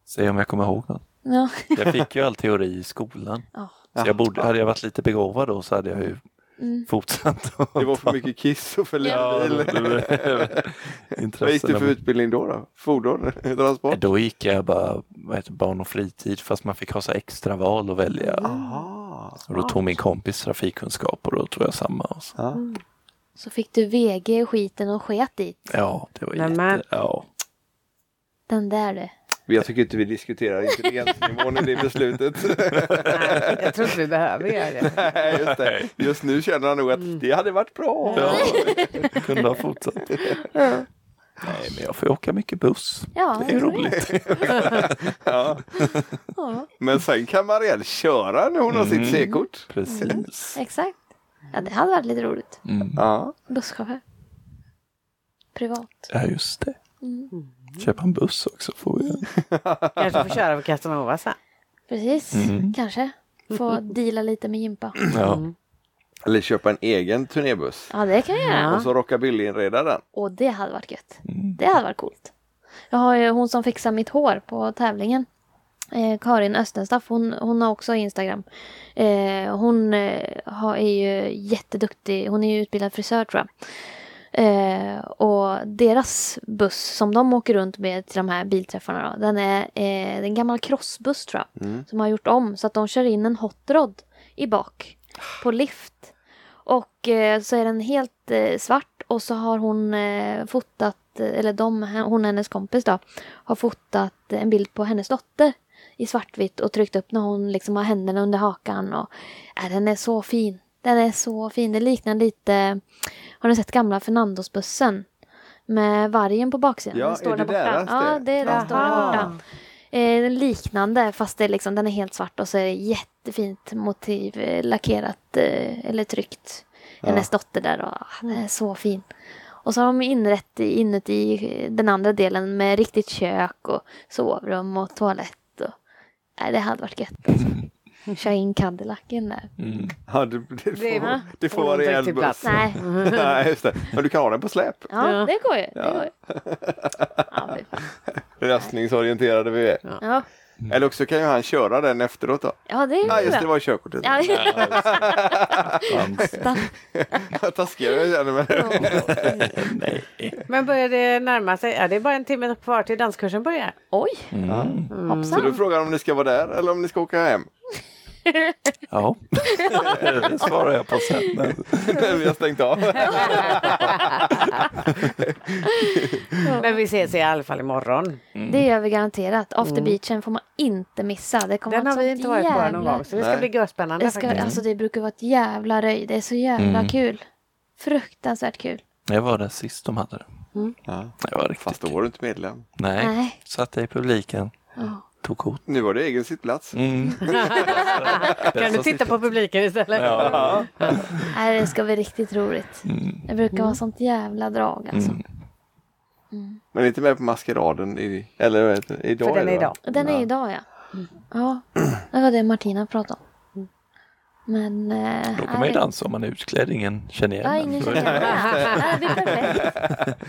Se om jag kommer ihåg något. Ja. Jag fick ju all teori i skolan. Ja. Så jag borde, hade jag varit lite begåvad då så hade jag ju Mm. fortsatt. att Det var för mycket kiss och för lite Ja, bil. Vad gick du för utbildning då? då? Fordon? Transport? Då gick jag bara vad heter, det, barn och fritid fast man fick ha så extra val att välja. Aha. Och då tog min kompis trafikkunskap och då tog jag samma. Och så. Ja. Så fick du VG i skiten och sket dit. Ja, det var jätte... Ja. Den där du. Jag tycker inte vi diskuterar intelligensnivån i det beslutet. Nej, jag tror inte vi behöver göra det. Nej, Just, det. Just nu känner han nog att det hade varit bra. ja, kunde ha fortsatt. Nej, men jag får åka mycket buss. Ja, Det är roligt. Ja. Ja, Men sen kan Marielle köra när hon har Mm. sitt C-kort. Precis. exakt. Ja, det hade varit lite roligt. Mm. Ja. Busschaufför. Privat. Ja, just det. Mm. Köpa en buss också får vi. Kanske får köra på Casanova sen. Precis, Mm. kanske. Få deala lite med Jimpa. Ja. Eller köpa en egen turnébuss. Ja, det kan jag göra. Och så rockabilly-inreda den. Och det hade varit gött. Mm. Det hade varit coolt. Jag har ju hon som fixar mitt hår på tävlingen. Eh, Karin Östenstaff, hon, hon har också Instagram. Eh, hon eh, har, är ju jätteduktig, hon är ju utbildad frisör tror jag. Eh, och deras buss som de åker runt med till de här bilträffarna då, den är, eh, det är en gammal crossbuss tror jag. Mm. Som har gjort om så att de kör in en hot rod i bak på lift. Och eh, så är den helt eh, svart och så har hon eh, fotat, eh, eller de, hon och hennes kompis då, har fotat en bild på hennes dotter i svartvitt och tryckt upp när hon liksom har händerna under hakan. Och, äh, den är så fin. Den är så fin. Det liknar lite, har ni sett gamla Fernandosbussen? Med vargen på baksidan. Ja, den står är där det borta. deras Ja, det? det är den står där borta. Eh, liknande fast det är liksom, den är helt svart och så är det jättefint motiv eh, lackerat eh, eller tryckt. Hennes dotter där och ah, den är så fin. Och så har de inrett i- inuti eh, den andra delen med riktigt kök och sovrum och toalett. Och, nej, det hade varit gött alltså. Köra in Cadillacen där. Mm. Ja, det, det, Det- får, det får får vara inte rejäl buss. plats. Nej, Nej, just det. Men du kan ha den på släp. ja, Ja. det går ju. Det Ja. går ju. Röstningsorienterade vi är. ja. Eller också kan ju han köra den efteråt då. ja, det är Ja, just det, det var körkortet. Ja, Fanns- Taskigare jag känner mig. Nej. Men börjar det närma sig? Ja, det är bara en timme kvar till danskursen börjar. Oj, Mm. Så du frågar om ni ska vara där eller om ni ska åka hem? Ja, det svarar jag på sen. Men- vi har stängt av. Men vi ses i alla fall imorgon. Det gör vi garanterat. After beachen får man inte missa. Det kommer Den har vi inte varit på jävla- någon gång. Så det ska Nej. bli görspännande Det, ska, faktiskt. alltså, det brukar vara ett jävla röj. Det är så jävla Mm. kul. Fruktansvärt kul. Jag var där sist de hade det. Ja. Det var riktigt Fast då var du inte medlem. Nej, Nej. satt i publiken. Ja. Tog kort. Nu var det egen sittplats. Mm. Kan du titta på publiken istället? Ja. Nej, det ska bli riktigt roligt. Mm. Det brukar vara sånt jävla drag alltså. Mm. Men inte med på maskeraden i, eller vad heter det, idag. För den är va? idag. Den är idag ja. Ja, det var det Martina pratade om. Men... Eh, Då kan man ju dansa om man är utklädd. Ingen känner igen Ja, en. ingen Då är känner det- igen det. Nej, Det blir perfekt.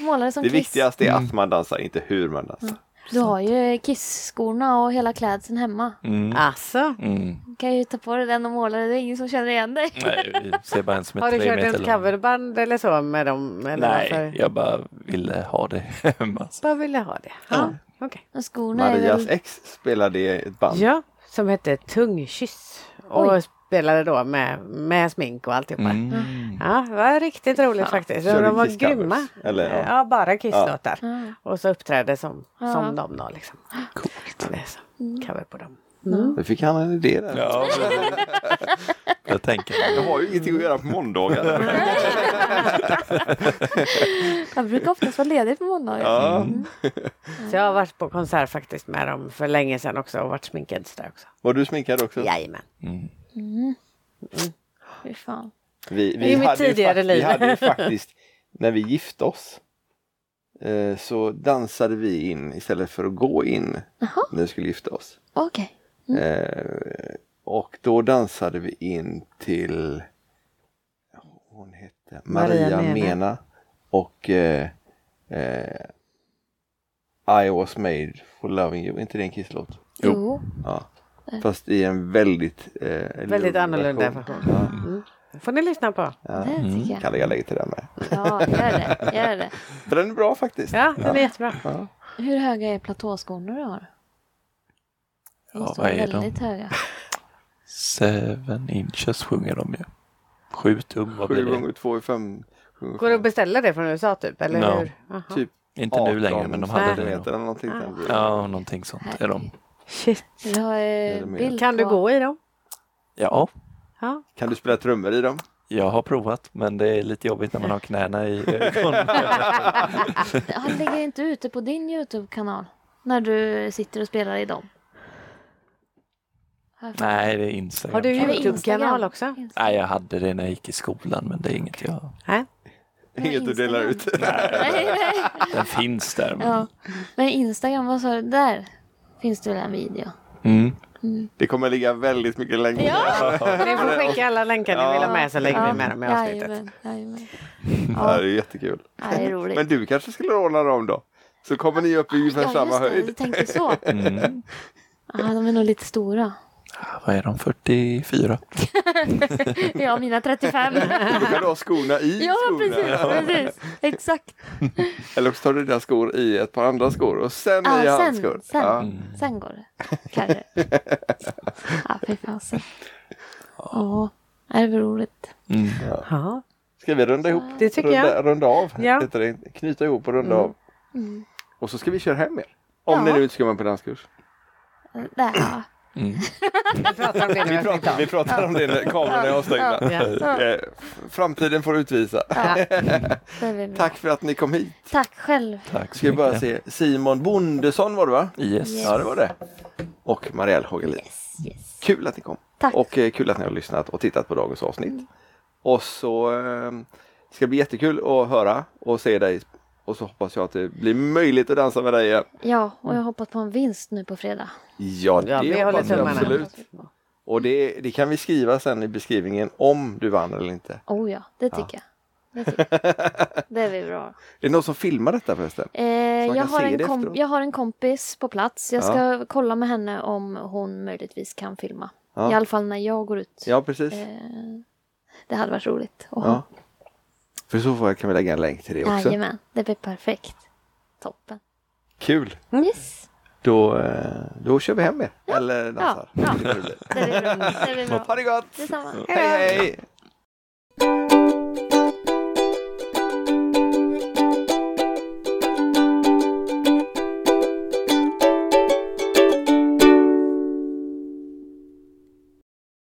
Målade som Det Kiss. viktigaste är att man dansar, inte hur man dansar. Du har ju Kiss-skorna och hela klädseln hemma. Mm. Alltså, Mm. Du kan ju ta på dig den och måla det. Det är ingen som känner igen dig. Nej, ser bara en som är har du kört ett coverband eller så med dem? Eller Nej, varför? jag bara ville ha det hemma. Bara ville ha det. Ja, okej. Och skorna är Marias väl... ex spelade i ett band. Ja, som hette Tungkyss. Och Oj. Spelade då med, med smink och alltihopa. Mm. Ja, det var riktigt roligt faktiskt. Kör de var grymma. Eller, ja. ja. bara Kiss-låtar. Ja. Och så uppträdde som, Ja. som dem då liksom. Coolt. Så. Cover på dem. Nu fick han en idé där. Ja, jag tänker Jag har ju ingenting att göra på måndagar. Jag brukar oftast vara ledig på måndagar. Ja. Så jag har varit på konsert faktiskt med dem för länge sedan också och varit sminkad där också. Var du sminkad också? Jajamän. mm. Fy fan. Vi, I mitt tidigare liv. Vi hade ju faktiskt, när vi gifte oss, eh, så dansade vi in istället för att gå in Jaha, när vi skulle gifta oss. okej. Eh, och då dansade vi in till hon hette Maria, Maria Mena. Och eh, eh, I was made for loving you. inte det en kisslåt? Jo. Ja. Fast i en väldigt eh, Väldigt annorlunda version. version. Ja. får ni lyssna på. Ja. Det tycker jag. Kan lägga lägg till den med. Ja, gör det. Gör det. För den är bra faktiskt. Ja, den är jättebra. Ja. Hur höga är platåskorna du har? De Ja, vad är de? väldigt höga. Seven inches sjunger de ju. Sju tum, vad blir Sju det? gånger två är fem. sju Går det att beställa det från USA typ? Eller Ja. hur? Aha. Typ Inte nu längre, men de hade det eller någonting. sånt. Ja, någonting sånt är de. Shit. Eh, Kan du gå i dem? Ja, Ja. Kan du spela trummor i dem? jag har provat, men det är lite jobbigt när man har knäna i ögonen. Han lägger inte ute på din Youtube-kanal när du sitter och spelar i dem. Nej, det är Instagram. Har du Youtube-kanal Instagram? också? Instagram. Nej, jag hade det när jag gick i skolan, men det är inget jag... Nej. Inget du delar ut. Nej, nej. Den finns där. Men... Ja. Men Instagram, vad sa du? Där finns det väl en video? Mm. Det kommer ligga väldigt mycket längre. Ja. Ni får skicka alla länkar ni vill ha med så lägger vi med dem i avsnittet. Jajamän, jajamän. Ja, det är jättekul. Ja, det är roligt. Men du kanske skulle ordna dem då? Så kommer ni upp i ungefär ja, samma höjd. du tänkte så. Mm. Ja, de är nog lite stora. Ah, Vad är de? 44? Ja, mina 35. Då kan du ha skorna i Ja, skorna. precis, precis. Exakt. Eller också tar du dina skor i ett par andra skor och sen Ja, i sen, handskor. sen. Ja. Mm. Sen går det. Kanske. Ja, fy fasen. Ja, det är väl roligt. Mm. Ja. Ska vi runda ihop? Det tycker runda, jag. Runda av. Ja. Heter det. Knyta ihop och runda Mm. av. Mm. Och så ska vi köra hem er. Om Ja. ni nu inte ska med på danskurs. Där, ja. Mm. Vi pratar om det Vi pratar, vi pratar om det när kamerorna är avstängda. Ja. Eh, f- Framtiden får utvisa. ja. Tack för att ni kom hit. Tack själv. Tack Ska vi bara se. Simon Bondesson var det va? Yes. Yes. Ja det var det. Och Marielle Hagelin. Yes, yes. Kul att ni kom. Tack. Och eh, kul att ni har lyssnat och tittat på dagens avsnitt. Och så eh, ska det bli jättekul att höra och se dig. Och så hoppas jag att det blir möjligt att dansa med dig igen. Ja, och jag hoppas på en vinst nu på fredag. Ja, det Ja, vi håller hoppas jag absolut. Och det, det kan vi skriva sen i beskrivningen om du vann eller inte. Oh ja, det tycker jag. Det, tycker jag. det blir bra. Är det någon som filmar detta förresten? Eh, jag, har en det kom- jag har en kompis på plats. Jag ska kolla med henne om hon möjligtvis kan filma. Ja. I alla fall när jag går ut. Ja, precis. Eh, det hade varit roligt. att Ja. För så fall kan vi lägga en länk till det också. Jajamän, det blir perfekt. Toppen. Kul! Yes, Då, eh, då kör vi hem er. Eller dansar. Ja, ja. Det blir bra. Ha det gott! Detsamma. Hej hej!